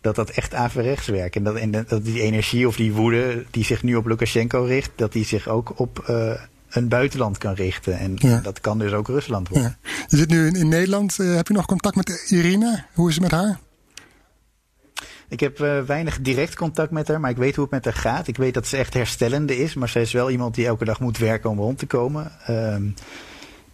dat dat echt averechts werkt. En dat, en dat die energie of die woede die zich nu op Lukashenko richt, dat die zich ook op uh, een buitenland kan richten. En ja. dat kan dus ook Rusland worden. Ja. Je zit nu in, in Nederland. heb je nog contact met Irina? Hoe is het met haar? Ik heb uh, weinig direct contact met haar, maar ik weet hoe het met haar gaat. Ik weet dat ze echt herstellende is, maar zij is wel iemand die elke dag moet werken om rond te komen. Um,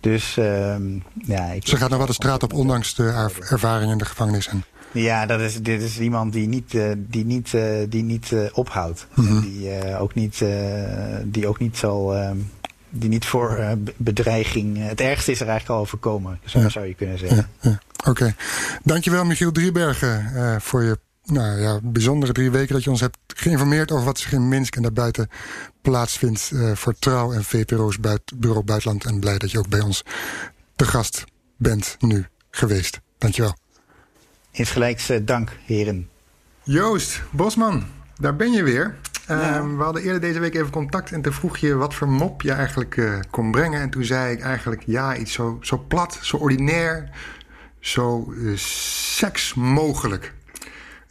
dus um, ja, ik ze gaat nog wel de straat op, ondanks de ervaring in de gevangenis. En... Ja, dat is, dit is iemand die niet, uh, die niet, uh, die niet ophoudt. Mm -hmm. Die, ook niet, die ook niet zal. die niet voor bedreiging. Het ergste is er eigenlijk al overkomen, zo ja. zou je kunnen zeggen. Ja, ja. Oké. Okay. Dankjewel, Michiel Driebergen, voor je nou ja, bijzondere drie weken dat je ons hebt geïnformeerd over wat zich in Minsk en daarbuiten plaatsvindt uh, voor Trouw en VPRO's buit, Bureau Buitenland. En blij dat je ook bij ons te gast bent nu geweest. Dankjewel. Insgelijks uh, dank, heren. Joost Bosman, daar ben je weer. Ja. Uh, we hadden eerder deze week even contact en toen vroeg je wat voor mop je eigenlijk uh, kon brengen. En toen zei ik eigenlijk ja, iets zo, zo plat, zo ordinair, zo seks mogelijk.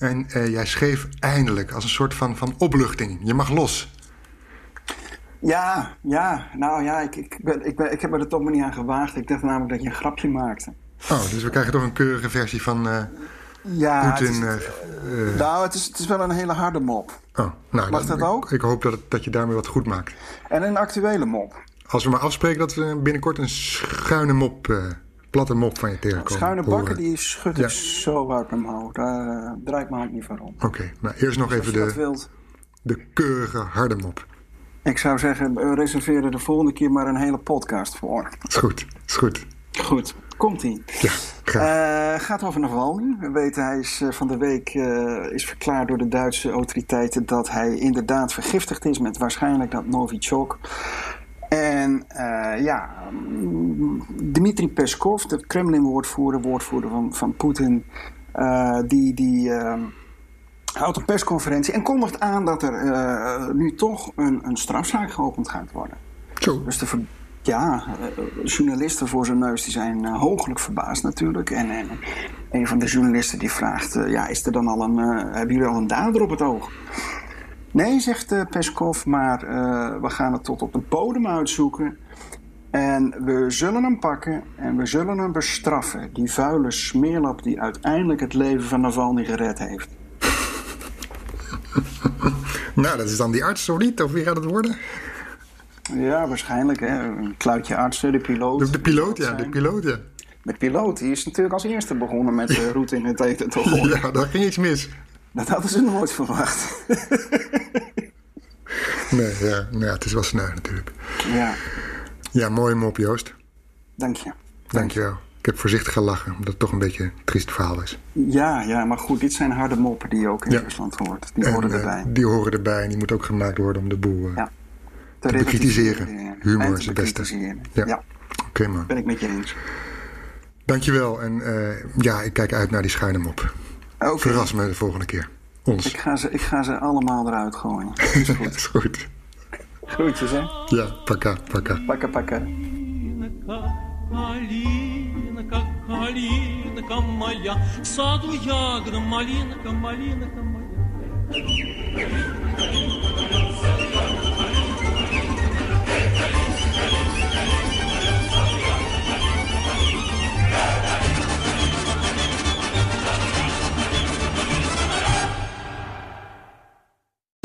En uh, jij schreef eindelijk als een soort van, van opluchting. Je mag los. Ja, ja. Nou ja, ik, ik, ben, ik, ben, ik heb er toch maar niet aan gewaagd. Ik dacht namelijk dat je een grapje maakte. Oh, dus we krijgen toch een keurige versie van uh, ja, Poetin. Het is, uh, nou, het is, het is wel een hele harde mop. Oh, nou, Mag dat ik, ook? Ik hoop dat, dat je daarmee wat goed maakt. En een actuele mop. Als we maar afspreken dat we binnenkort een schuine mop platte mop van je tegenkomen. Schuine bakken, die schud ik ja. zo hard omhoog. Daar uh, draait mijn hand niet van om. Oké, okay, maar eerst nog dus even de, de keurige harde mop. Ik zou zeggen, reserveer er de volgende keer maar een hele podcast voor. Is goed, is goed. Goed, komt-ie. Ja, uh, gaat over Navalny. We weten, hij is uh, van de week uh, is verklaard door de Duitse autoriteiten... dat hij inderdaad vergiftigd is met waarschijnlijk dat Novichok... En uh, ja, Dmitri Peskov, de Kremlin-woordvoerder, woordvoerder van, van Poetin, uh, die, die uh, houdt een persconferentie en kondigt aan dat er nu toch een, een strafzaak geopend gaat worden. Zo. Dus de ja, journalisten voor zijn neus die zijn hooglijk verbaasd natuurlijk. En, en een van de journalisten die vraagt, ja, is er dan al een, hebben jullie al een dader op het oog? Nee, zegt uh, Peskov, maar uh, we gaan het tot op de bodem uitzoeken. En we zullen hem pakken en we zullen hem bestraffen. Die vuile smeerlap die uiteindelijk het leven van Navalny gered heeft. nou, dat is dan die arts, of niet? Of wie gaat het worden? Ja, waarschijnlijk. Hè. Een kluitje artsen, de piloot. De, de piloot, ja. De piloot, ja. De piloot, die is natuurlijk als eerste begonnen met de route in het eten ja, daar ging iets mis. Dat hadden ze nooit verwacht. nee, ja, nou ja, het is wel snel natuurlijk. Ja. Ja, mooi mop, Joost. Dank je. Dank je wel. Ik heb voorzichtig gelachen, omdat het toch een beetje een triest verhaal is. Ja, ja, maar goed, dit zijn harde moppen die je ook in ja. Rusland hoort. Die horen en, erbij. Die horen erbij en die moeten ook gemaakt worden om de boel uh, ja. te, te bekritiseren. Humor is het beste. Ja. ja. Oké, okay, man. Ben ik met je eens. Dankjewel. En uh, ja, ik kijk uit naar die schuine mop. Okay. Verras me de volgende keer. Ons. Ik ga ze, ik ga ze allemaal eruit gooien. Is goed. is goed. Groetjes, hè? Ja, pakka, pakka. Pakka, pakka. Малинка, калинка моя, в саду ягода, малинка, малинка моя.